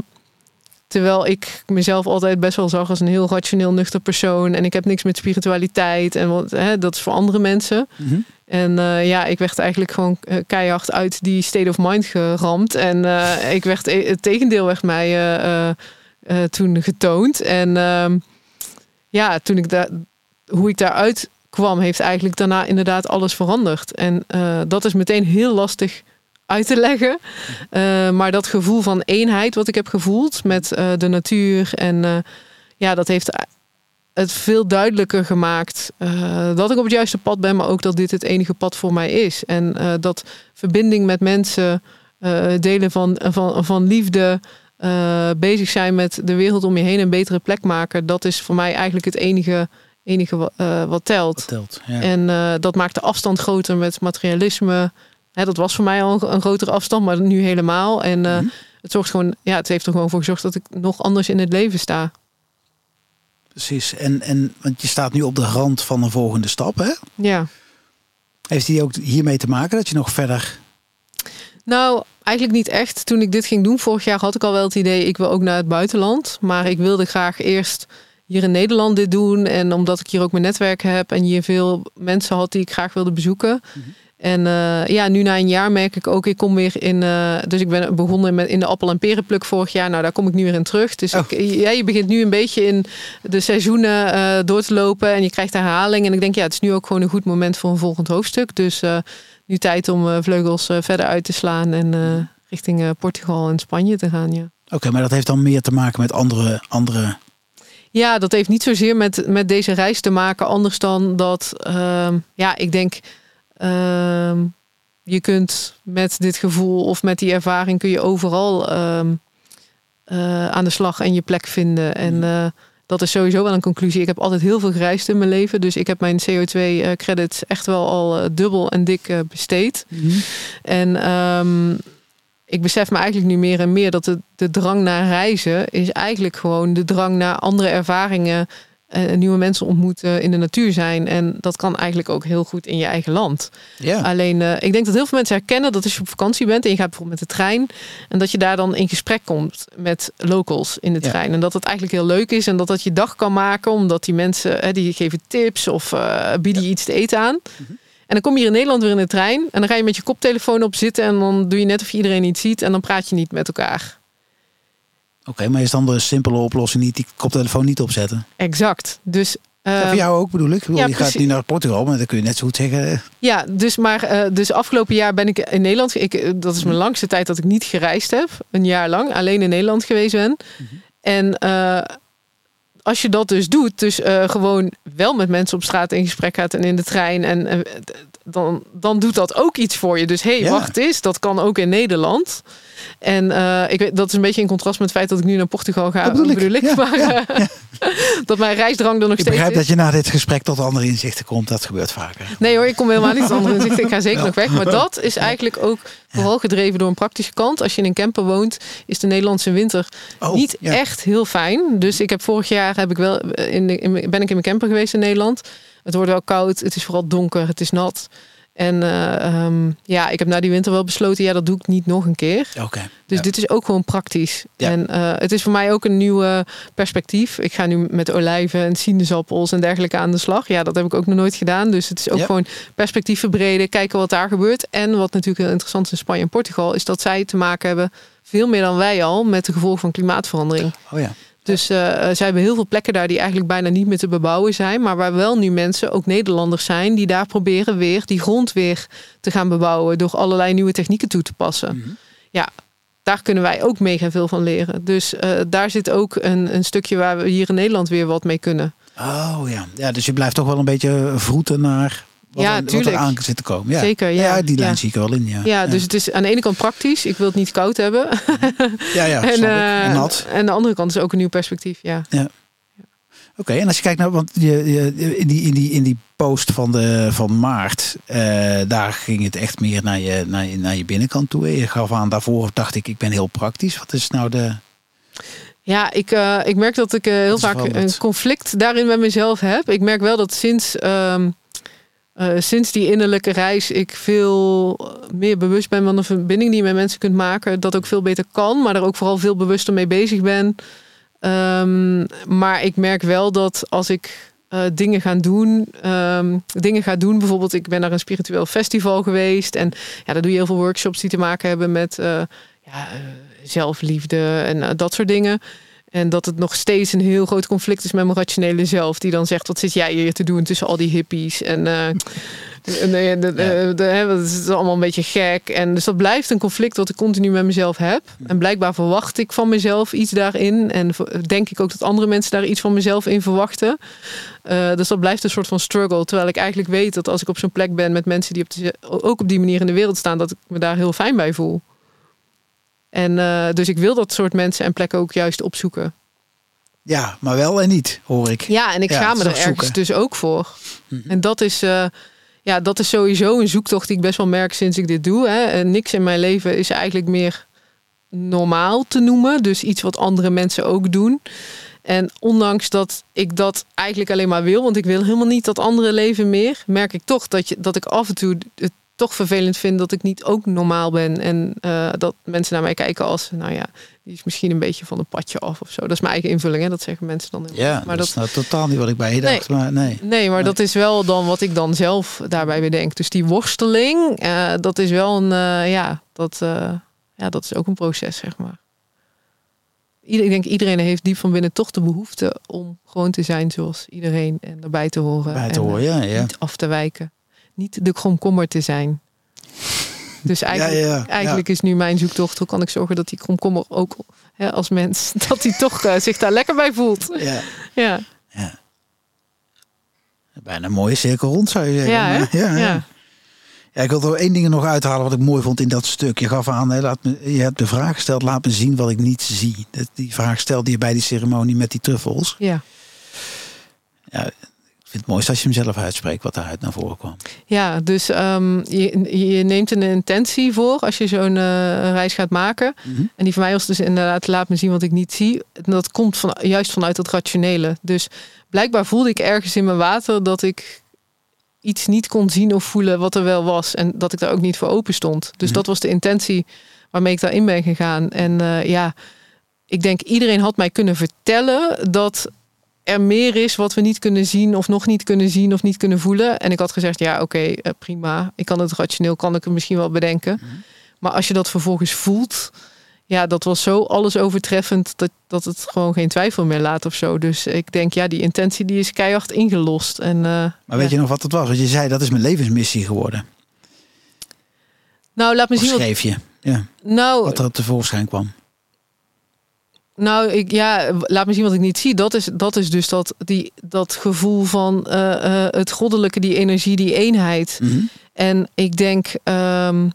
[SPEAKER 2] terwijl ik mezelf altijd best wel zag als een heel rationeel, nuchter persoon. En ik heb niks met spiritualiteit. En wat, hè, dat is voor andere mensen.
[SPEAKER 1] Mhm.
[SPEAKER 2] En eh, ja, ik werd eigenlijk gewoon eh, keihard uit die state of mind geramd. En eh, ik werd, het tegendeel werd mij toen getoond. En ehm, ja, toen ik daar, hoe ik daaruit kwam, heeft eigenlijk daarna inderdaad alles veranderd. En dat is meteen heel lastig uit te leggen. Eh, maar dat gevoel van eenheid wat ik heb gevoeld met eh, de natuur. En eh, ja, dat heeft het veel duidelijker gemaakt dat ik op het juiste pad ben, maar ook dat dit het enige pad voor mij is. En dat verbinding met mensen, delen van, van, van liefde, bezig zijn met de wereld om je heen een betere plek maken, dat is voor mij eigenlijk het enige, enige wa- wat telt.
[SPEAKER 1] Verteld. Ja.
[SPEAKER 2] En dat maakt de afstand groter met materialisme. Hè, dat was voor mij al een, een grotere afstand, maar nu helemaal. En eh,
[SPEAKER 1] Mhm.
[SPEAKER 2] het zorgt gewoon, ja, het heeft er gewoon voor gezorgd dat ik nog anders in het leven sta.
[SPEAKER 1] Precies. En, en want je staat nu op de rand van een volgende stap. Hè?
[SPEAKER 2] Ja.
[SPEAKER 1] Heeft die ook hiermee te maken dat je nog verder.
[SPEAKER 2] Nou, eigenlijk niet echt. Toen ik dit ging doen vorig jaar had ik al wel het idee, ik wil ook naar het buitenland. Maar ik wilde graag eerst hier in Nederland dit doen. En omdat ik hier ook mijn netwerk heb en hier veel mensen had die ik graag wilde bezoeken. En eh, ja, nu na een jaar merk ik ook, ik kom weer in. eh, dus ik ben begonnen met in de appel- en perenpluk vorig jaar. Nou, daar kom ik nu weer in terug. Dus
[SPEAKER 1] Oh.
[SPEAKER 2] ik, ja, je begint nu een beetje in de seizoenen eh, door te lopen. En je krijgt herhaling. En ik denk, ja, het is nu ook gewoon een goed moment voor een volgend hoofdstuk. Dus nu tijd om vleugels verder uit te slaan. En richting Portugal en Spanje te gaan, ja.
[SPEAKER 1] Oké, maar dat heeft dan meer te maken met andere. andere...
[SPEAKER 2] Ja, dat heeft niet zozeer met, met deze reis te maken. Anders dan dat, ehm, ja, ik denk, ehm, je kunt met dit gevoel of met die ervaring kun je overal ehm, eh, aan de slag en je plek vinden. En eh, dat is sowieso wel een conclusie. Ik heb altijd heel veel gereisd in mijn leven. Dus ik heb mijn CO2-credits echt wel al eh, dubbel en dik eh, besteed. En ehm, ik besef me eigenlijk nu meer en meer dat de, de drang naar reizen is eigenlijk gewoon de drang naar andere ervaringen en nieuwe mensen ontmoeten in de natuur zijn. En dat kan eigenlijk ook heel goed in je eigen land.
[SPEAKER 1] Ja.
[SPEAKER 2] Alleen, eh, ik denk dat heel veel mensen herkennen dat als je op vakantie bent en je gaat bijvoorbeeld met de trein, en dat je daar dan in gesprek komt met locals in de
[SPEAKER 1] Ja.
[SPEAKER 2] trein. En dat het eigenlijk heel leuk is en dat dat je dag kan maken, omdat die mensen hè, die geven tips of eh, bieden je iets te eten aan. En dan kom je hier in Nederland weer in de trein en dan ga je met je koptelefoon op zitten en dan doe je net of je iedereen niet ziet en dan praat je niet met elkaar.
[SPEAKER 1] Oké, maar is dan de simpele oplossing niet die koptelefoon niet opzetten?
[SPEAKER 2] Exact. Dus
[SPEAKER 1] Ja, voor jou ook bedoel ik. Ik bedoel,
[SPEAKER 2] ja,
[SPEAKER 1] je gaat nu naar Portugal, maar dan kun je net zo goed zeggen. eh,
[SPEAKER 2] Ja, dus maar eh, dus afgelopen jaar ben ik in Nederland. Ik, eh, dat is mijn langste tijd dat ik niet gereisd heb. Een jaar lang alleen in Nederland geweest ben. En eh, als je dat dus doet, dus eh, gewoon wel met mensen op straat in gesprek gaat en in de trein. En eh, dan, dan doet dat ook iets voor je. Dus hé, hey,
[SPEAKER 1] Ja.
[SPEAKER 2] wacht eens, dat kan ook in Nederland. En eh, ik weet, dat is een beetje in contrast met het feit dat ik nu naar Portugal ga.
[SPEAKER 1] Dat bedoel ik, ja,
[SPEAKER 2] maar
[SPEAKER 1] ja,
[SPEAKER 2] eh, <laughs> dat mijn reisdrang er nog
[SPEAKER 1] Ik
[SPEAKER 2] steeds
[SPEAKER 1] begrijp
[SPEAKER 2] is.
[SPEAKER 1] dat je na dit gesprek tot andere inzichten komt. Dat gebeurt vaker.
[SPEAKER 2] Nee hoor, ik kom helemaal niet tot andere inzichten. Ik ga zeker nog weg. Maar dat is eigenlijk ook vooral gedreven door een praktische kant. Als je in een camper woont, is de Nederlandse winter
[SPEAKER 1] Oh,
[SPEAKER 2] niet echt heel fijn. Dus ik heb vorig jaar heb ik wel in de, in, ben ik in mijn camper geweest in Nederland. Het wordt wel koud, het is vooral donker, het is nat. En eh, ehm, ja, ik heb na die winter wel besloten, ja, dat doe ik niet nog een keer.
[SPEAKER 1] Oké.
[SPEAKER 2] Dus
[SPEAKER 1] ja.
[SPEAKER 2] dit is ook gewoon praktisch.
[SPEAKER 1] Ja.
[SPEAKER 2] En eh, het is voor mij ook een nieuw perspectief. Ik ga nu met olijven en sinaasappels en dergelijke aan de slag. Ja, dat heb ik ook nog nooit gedaan. Dus het is ook
[SPEAKER 1] Ja.
[SPEAKER 2] gewoon perspectief verbreden, kijken wat daar gebeurt. En wat natuurlijk heel interessant is in Spanje en Portugal, is dat zij te maken hebben, veel meer dan wij al, met de gevolgen van klimaatverandering.
[SPEAKER 1] Oh ja.
[SPEAKER 2] Dus eh, zij hebben heel veel plekken daar die eigenlijk bijna niet meer te bebouwen zijn. Maar waar wel nu mensen, ook Nederlanders zijn, die daar proberen weer die grond weer te gaan bebouwen. Door allerlei nieuwe technieken toe te passen.
[SPEAKER 1] Mhm.
[SPEAKER 2] Ja, daar kunnen wij ook mega veel van leren. Dus eh, daar zit ook een, een stukje waar we hier in Nederland weer wat mee kunnen.
[SPEAKER 1] Oh ja. ja. Dus je blijft toch wel een beetje vroeten naar wat,
[SPEAKER 2] Ja,
[SPEAKER 1] er, wat er aan zit te komen. Ja.
[SPEAKER 2] Zeker, ja.
[SPEAKER 1] die lijn
[SPEAKER 2] Ja.
[SPEAKER 1] zie ik er wel in. Ja,
[SPEAKER 2] Ja, dus het is aan de ene kant praktisch. Ik wil het niet koud hebben.
[SPEAKER 1] ja, ja, <laughs>
[SPEAKER 2] en, eh,
[SPEAKER 1] En nat.
[SPEAKER 2] en de andere kant is ook een nieuw perspectief. Ja.
[SPEAKER 1] Oké, en als je kijkt naar, want je, je, in, die, in, die, in die post van, de, van maart, eh, daar ging het echt meer naar je, naar, je, naar je binnenkant toe. Je gaf aan, daarvoor dacht ik, ik ben heel praktisch. Wat is nou de...
[SPEAKER 2] Ja, ik, eh, ik merk dat ik heel vaak
[SPEAKER 1] veranderd.
[SPEAKER 2] een conflict daarin met mezelf heb. Ik merk wel dat sinds, ehm, eh, sinds die innerlijke reis ik veel meer bewust ben van de verbinding die je met mensen kunt maken. Dat ook veel beter kan, maar er ook vooral veel bewuster mee bezig ben. Ehm, maar ik merk wel dat als ik eh, dingen ga doen, ehm, dingen ga doen, bijvoorbeeld ik ben naar een spiritueel festival geweest en ja, daar doe je heel veel workshops die te maken hebben met eh, ja, eh, zelfliefde en eh, dat soort dingen. En dat het nog steeds een heel groot conflict is met mijn rationele zelf. Die dan zegt, wat zit jij hier te doen tussen al die hippies? En, eh, <laughs> dat is allemaal een beetje gek. En dus dat blijft een conflict wat ik continu met mezelf heb. En blijkbaar verwacht ik van mezelf iets daarin. En denk ik ook dat andere mensen daar iets van mezelf in verwachten. Eh, dus dat blijft een soort van struggle. Terwijl ik eigenlijk weet dat als ik op zo'n plek ben met mensen die op de, ook op die manier in de wereld staan, dat ik me daar heel fijn bij voel. En eh, dus ik wil dat soort mensen en plekken ook juist opzoeken.
[SPEAKER 1] Ja, maar wel en niet, hoor ik.
[SPEAKER 2] Ja, en ik
[SPEAKER 1] Ja,
[SPEAKER 2] ga me er ergens
[SPEAKER 1] zoeken.
[SPEAKER 2] dus ook voor.
[SPEAKER 1] Mhm.
[SPEAKER 2] En dat is, eh, ja, dat is sowieso een zoektocht die ik best wel merk sinds ik dit doe. Hè. En niks in mijn leven is eigenlijk meer normaal te noemen. Dus iets wat andere mensen ook doen. En ondanks dat ik dat eigenlijk alleen maar wil, want ik wil helemaal niet dat andere leven meer, merk ik toch dat, je, dat ik af en toe het toch vervelend vind dat ik niet ook normaal ben. En eh, dat mensen naar mij kijken als, nou ja, die is misschien een beetje van een padje af of zo. Dat is mijn eigen invulling, hè? dat zeggen mensen dan.
[SPEAKER 1] Ja, maar dat is nou totaal niet wat ik bij je
[SPEAKER 2] Nee.
[SPEAKER 1] dacht. Maar nee.
[SPEAKER 2] Nee, maar
[SPEAKER 1] Nee.
[SPEAKER 2] dat is wel dan wat ik dan zelf daarbij bedenk. Dus die worsteling, eh, dat is wel een, eh, ja, dat, ja, dat is ook een proces, zeg maar. Ieder, ik denk iedereen heeft diep van binnen toch de behoefte om gewoon te zijn zoals iedereen en erbij te horen.
[SPEAKER 1] Bij te
[SPEAKER 2] en,
[SPEAKER 1] horen, ja. ja.
[SPEAKER 2] Niet af te wijken. Niet de kromkommer te zijn. Dus eigenlijk,
[SPEAKER 1] ja, ja.
[SPEAKER 2] eigenlijk is nu mijn zoektocht, hoe kan ik zorgen dat die kromkommer ook hè, als mens, <laughs> dat hij toch eh, zich daar lekker bij voelt.
[SPEAKER 1] Ja.
[SPEAKER 2] Ja,
[SPEAKER 1] ja. Bijna een mooie cirkel rond, zou je zeggen.
[SPEAKER 2] ja,
[SPEAKER 1] ja, ja. ik wil er één ding nog uithalen wat ik mooi vond in dat stuk. Je gaf aan, hè, laat me, je hebt de vraag gesteld, laat me zien wat ik niet zie. Dat- Die vraag stelde je bij die ceremonie met die truffels.
[SPEAKER 2] ja.
[SPEAKER 1] Ja, vind het mooiste als je hem zelf uitspreekt wat daaruit naar voren kwam.
[SPEAKER 2] Ja, dus ehm, je, je neemt een intentie voor als je zo'n eh, reis gaat maken.
[SPEAKER 1] Mhm.
[SPEAKER 2] En die van mij was dus inderdaad laat me zien wat ik niet zie. En dat komt van, juist vanuit het rationele. Dus blijkbaar voelde ik ergens in mijn water dat ik iets niet kon zien of voelen wat er wel was. En dat ik daar ook niet voor open stond. Dus
[SPEAKER 1] Mhm.
[SPEAKER 2] dat was de intentie waarmee ik daarin ben gegaan. En eh, ja, ik denk iedereen had mij kunnen vertellen dat er meer is wat we niet kunnen zien of nog niet kunnen zien of niet kunnen voelen. En ik had gezegd, ja oké, eh, prima. Ik kan het rationeel, kan ik het misschien wel bedenken.
[SPEAKER 1] Mhm.
[SPEAKER 2] Maar als je dat vervolgens voelt, ja, dat was zo alles overtreffend dat, dat het gewoon geen twijfel meer laat of zo. Dus ik denk, ja, die intentie die is keihard ingelost. En, eh,
[SPEAKER 1] Maar
[SPEAKER 2] ja.
[SPEAKER 1] weet je nog wat het was? Want je zei, dat is mijn levensmissie geworden.
[SPEAKER 2] Nou, laat me
[SPEAKER 1] Of
[SPEAKER 2] zien wat.
[SPEAKER 1] schreef je? Ja,
[SPEAKER 2] Nou,
[SPEAKER 1] wat er tevoorschijn kwam.
[SPEAKER 2] Nou, ik, ja, laat me zien wat ik niet zie. Dat is, dat is dus dat, die, dat gevoel van eh, eh, het goddelijke, die energie, die eenheid.
[SPEAKER 1] Mhm.
[SPEAKER 2] En ik denk ehm,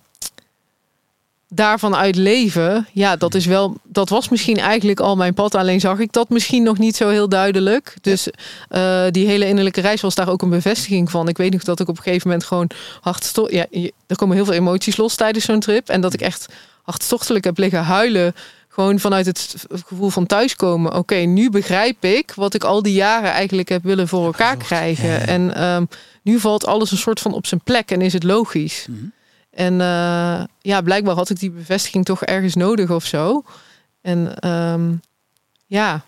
[SPEAKER 2] daarvan uit leven, ja, dat is wel, dat was misschien eigenlijk al mijn pad. Alleen zag ik dat misschien nog niet zo heel duidelijk. Dus eh, die hele innerlijke reis was daar ook een bevestiging van. Ik weet nog dat ik op een gegeven moment gewoon hartstocht, ja, er komen heel veel emoties los tijdens zo'n trip. En dat ik echt hartstochtelijk heb liggen huilen. Gewoon vanuit het gevoel van thuiskomen. Oké, nu begrijp ik wat ik al die jaren eigenlijk heb willen voor elkaar krijgen. En ehm, nu valt alles een soort van op zijn plek en is het logisch. Mhm. En uh, ja, blijkbaar had ik die bevestiging toch ergens nodig of zo. En ehm, ja,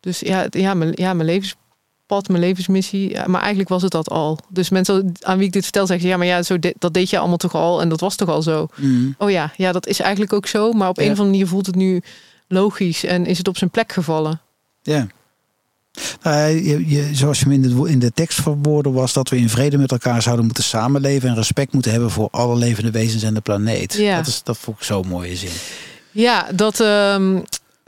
[SPEAKER 2] dus ja, ja, mijn, ja, mijn mijn levensmissie. Maar eigenlijk was het dat al. Dus mensen aan wie ik dit vertel zeggen, ja, maar ja, zo dat deed je allemaal toch al en dat was toch al zo. Mhm. Oh ja, ja, dat is eigenlijk ook zo. Maar op een of andere manier voelt het nu logisch en is het op zijn plek gevallen.
[SPEAKER 1] Ja. Nou, je, je, zoals je in de, in de tekst verwoorden was dat we in vrede met elkaar zouden moeten samenleven en respect moeten hebben voor alle levende wezens en de planeet. Ja. Dat, is, dat vond ik zo'n mooie zin.
[SPEAKER 2] Ja, dat, ehm,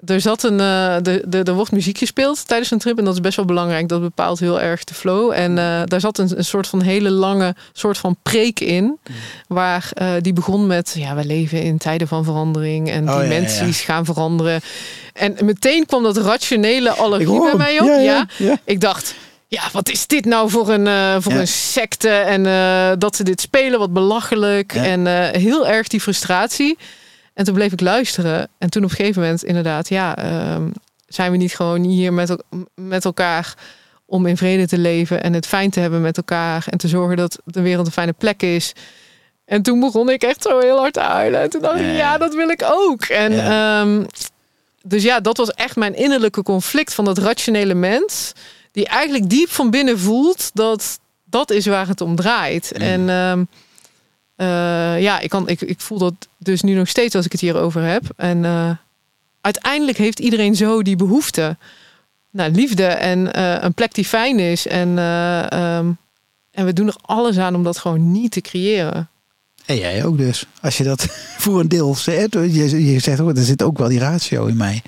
[SPEAKER 2] er, zat een, uh, de, de, er wordt muziek gespeeld tijdens een trip en dat is best wel belangrijk. Dat bepaalt heel erg de flow. En uh, daar zat een, een soort van hele lange soort van preek in. Mm. Waar uh, die begon met, ja, we leven in tijden van verandering en oh, dimensies gaan veranderen. En meteen kwam dat rationele allergie bij mij op. Ja, Ik dacht, ja, wat is dit nou voor een, uh, voor een secte? En uh, dat ze dit spelen, wat belachelijk. En uh, heel erg die frustratie. En toen bleef ik luisteren. En toen op een gegeven moment, inderdaad, ja, ehm, zijn we niet gewoon hier met, met elkaar om in vrede te leven en het fijn te hebben met elkaar en te zorgen dat de wereld een fijne plek is. En toen begon ik echt zo heel hard te huilen. En toen dacht ik, ja, dat wil ik ook. En ehm, dus ja, dat was echt mijn innerlijke conflict van dat rationele mens. Die eigenlijk diep van binnen voelt dat dat is waar het om draait. En um, uh, ja, ik, kan, ik, ik voel dat dus nu nog steeds als ik het hierover heb. En uh, uiteindelijk heeft iedereen zo die behoefte. naar liefde en uh, een plek die fijn is. En, um, en we doen er alles aan om dat gewoon niet te creëren.
[SPEAKER 1] En jij ook dus. Als je dat <laughs> voor een deel zegt. Je, je zegt ook, er zit ook wel die ratio in mij.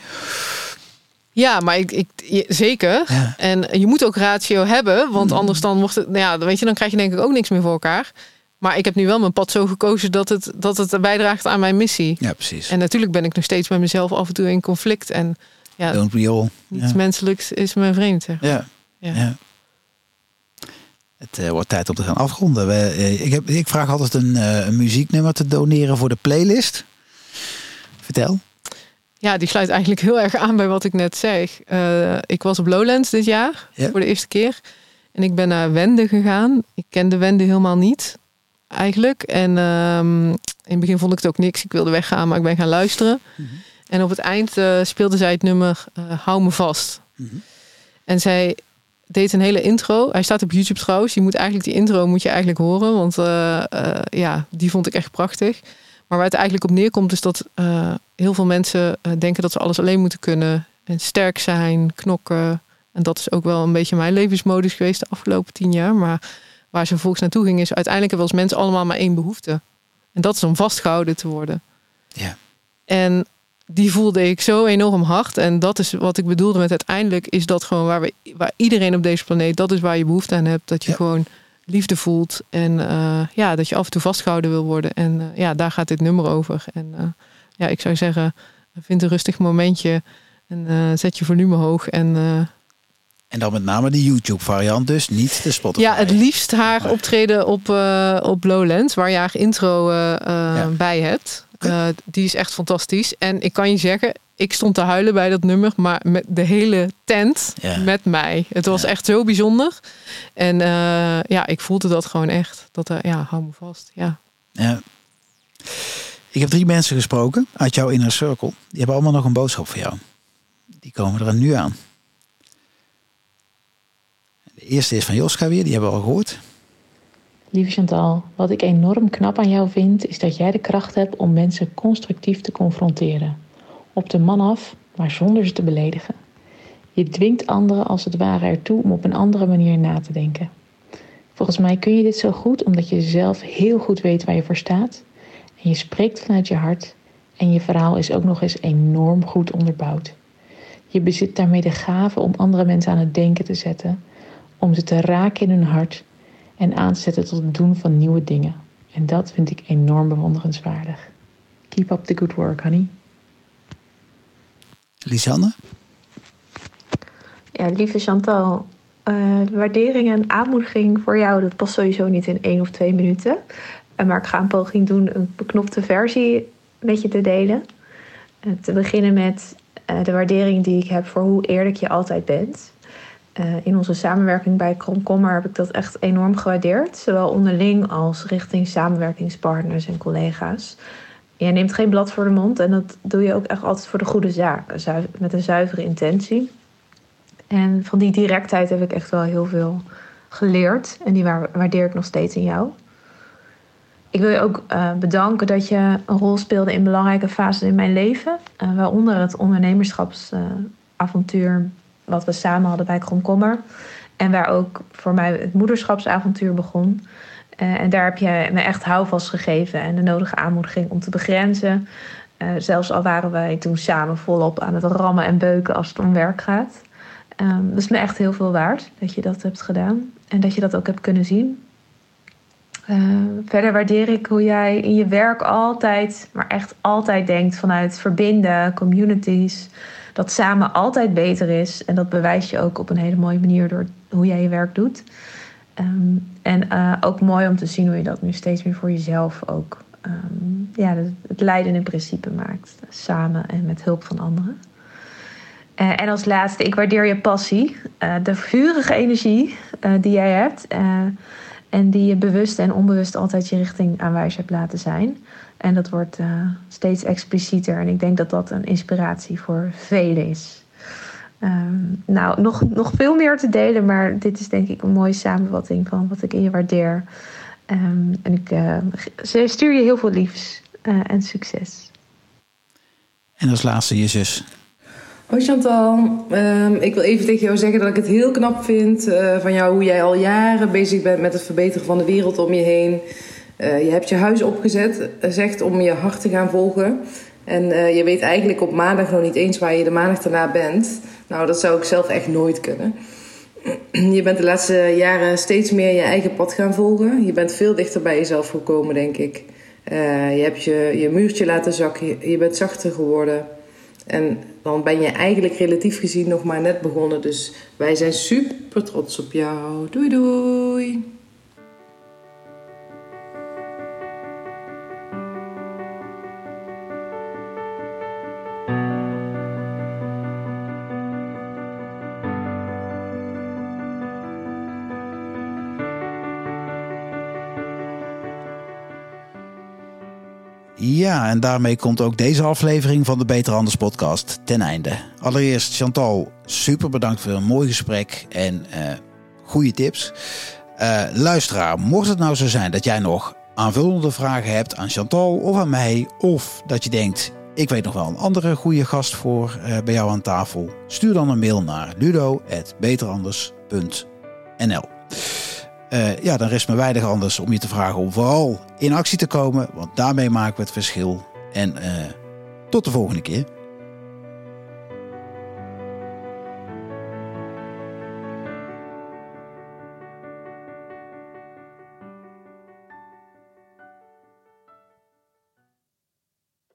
[SPEAKER 2] Ja, maar ik, ik zeker. En je moet ook ratio hebben, want mm. anders dan wordt het, nou ja, weet je, dan krijg je denk ik ook niks meer voor elkaar. Maar ik heb nu wel mijn pad zo gekozen dat het, dat het bijdraagt aan mijn missie.
[SPEAKER 1] Ja, precies.
[SPEAKER 2] En natuurlijk ben ik nog steeds met mezelf af en toe in conflict. En ja,
[SPEAKER 1] Don't we all.
[SPEAKER 2] Niets menselijks is me vreemd. Zeg
[SPEAKER 1] ja. ja. Het uh, wordt tijd om te gaan afronden. We, uh, ik, heb, ik vraag altijd een, uh, een muzieknummer te doneren voor de playlist. Vertel.
[SPEAKER 2] Ja, die sluit eigenlijk heel erg aan bij wat ik net zei. ik was op Lowlands dit jaar voor de eerste keer. En ik ben naar Wende gegaan. Ik kende Wende helemaal niet eigenlijk. En um, in het begin vond ik het ook niks. Ik wilde weggaan, maar ik ben gaan luisteren. Mhm. En op het eind uh, speelde zij het nummer uh, Hou me vast. Mhm. En zij deed een hele intro. Hij staat op YouTube trouwens. Je moet eigenlijk die intro moet je eigenlijk horen. Want uh, ja, die vond ik echt prachtig. Maar waar het eigenlijk op neerkomt is dat heel veel mensen denken dat ze alles alleen moeten kunnen. En sterk zijn, knokken. En dat is ook wel een beetje mijn levensmodus geweest de afgelopen tien jaar. Maar waar ze vervolgens naartoe gingen, is uiteindelijk hebben we als mensen allemaal maar één behoefte. En dat is om vastgehouden te worden.
[SPEAKER 1] Ja.
[SPEAKER 2] En die voelde ik zo enorm hard. En dat is wat ik bedoelde met uiteindelijk is dat gewoon waar, we, waar iedereen op deze planeet, dat is waar je behoefte aan hebt. Dat je gewoon liefde voelt. En uh, ja, dat je af en toe vastgehouden wil worden. En uh, ja, daar gaat dit nummer over. En uh, ja, ik zou zeggen, vind een rustig momentje. En zet je volume hoog. En
[SPEAKER 1] en dan met name de YouTube variant dus, niet de Spotify.
[SPEAKER 2] Ja, het liefst haar optreden op, uh, op Lowlands, waar je haar intro uh, bij hebt. Die is echt fantastisch. En ik kan je zeggen, ik stond te huilen bij dat nummer, maar met de hele tent met mij. Het was echt zo bijzonder. En ja, ik voelde dat gewoon echt. Dat, ja, hou me vast. Ja.
[SPEAKER 1] ja. Ik heb drie mensen gesproken uit jouw inner circle. Die hebben allemaal nog een boodschap voor jou. Die komen er nu aan. Eerste is van Joska weer, die hebben we al gehoord.
[SPEAKER 4] Lieve Chantal, wat ik enorm knap aan jou vind, is dat jij de kracht hebt om mensen constructief te confronteren. Op de man af, maar zonder ze te beledigen. Je dwingt anderen als het ware ertoe om op een andere manier na te denken. Volgens mij kun je dit zo goed omdat je zelf heel goed weet waar je voor staat. En je spreekt vanuit je hart en je verhaal is ook nog eens enorm goed onderbouwd. Je bezit daarmee de gave om andere mensen aan het denken te zetten om ze te raken in hun hart en aan te zetten tot het doen van nieuwe dingen. En dat vind ik enorm bewonderenswaardig. Keep up the good work, honey.
[SPEAKER 1] Lisanne?
[SPEAKER 5] Ja, lieve Chantal, uh, waardering en aanmoediging voor jou, dat past sowieso niet in één of twee minuten. Uh, maar ik ga een poging doen een beknopte versie met je te delen. te beginnen met de waardering die ik heb voor hoe eerlijk je altijd bent. In onze samenwerking bij Kromkommer heb ik dat echt enorm gewaardeerd. Zowel onderling als richting samenwerkingspartners en collega's. Je neemt geen blad voor de mond en dat doe je ook echt altijd voor de goede zaak. Met een zuivere intentie. En van die directheid heb ik echt wel heel veel geleerd. En die waardeer ik nog steeds in jou. Ik wil je ook uh, bedanken dat je een rol speelde in belangrijke fases in mijn leven. Uh, waaronder het ondernemerschapsavontuur wat we samen hadden bij Kromkommer. En waar ook voor mij het moederschapsavontuur begon. Uh, en daar heb je me echt houvast gegeven en de nodige aanmoediging om te begrenzen. zelfs al waren wij toen samen volop aan het rammen en beuken als het om werk gaat. Um, dat is me echt heel veel waard dat je dat hebt gedaan en dat je dat ook hebt kunnen zien. Uh, verder waardeer ik hoe jij in je werk altijd, maar echt altijd denkt vanuit verbinden, communities. Dat samen altijd beter is. En dat bewijs je ook op een hele mooie manier door hoe jij je werk doet. Um, en uh, ook mooi om te zien hoe je dat nu steeds meer voor jezelf ook um, ja, het leidende principe maakt. Samen en met hulp van anderen. Uh, en als laatste, ik waardeer je passie. Uh, de vurige energie die jij hebt. en die je bewust en onbewust altijd je richting aanwijs hebt laten zijn. En dat wordt steeds explicieter. En ik denk dat dat een inspiratie voor velen is. Um, nou, nog, nog veel meer te delen. Maar dit is denk ik een mooie samenvatting van wat ik in je waardeer. Um, en ik stuur je heel veel liefs en succes.
[SPEAKER 1] En als laatste je zus.
[SPEAKER 6] Hoi Chantal, um, ik wil even tegen jou zeggen dat ik het heel knap vind uh, van jou hoe jij al jaren bezig bent met het verbeteren van de wereld om je heen. Uh, je hebt je huis opgezet, eh, zegt om je hart te gaan volgen. En uh, je weet eigenlijk op maandag nog niet eens waar je de maandag daarna bent. Nou, dat zou ik zelf echt nooit kunnen. Je bent de laatste jaren steeds meer je eigen pad gaan volgen. Je bent veel dichter bij jezelf gekomen, denk ik. je hebt je, je muurtje laten zakken, je bent zachter geworden. En dan ben je eigenlijk relatief gezien nog maar net begonnen. Dus wij zijn super trots op jou. Doei doei!
[SPEAKER 1] Ja, en daarmee komt ook deze aflevering van de Beter Anders podcast ten einde. Allereerst Chantal, super bedankt voor een mooi gesprek en uh, goede tips. Uh, luisteraar, mocht het nou zo zijn dat jij nog aanvullende vragen hebt aan Chantal of aan mij, of dat je denkt, ik weet nog wel een andere goede gast voor uh, bij jou aan tafel, stuur dan een mail naar ludo.beteranders.nl. Uh, ja, dan rest me weinig anders om je te vragen om vooral in actie te komen. Want daarmee maken we het verschil. En uh, tot de volgende keer.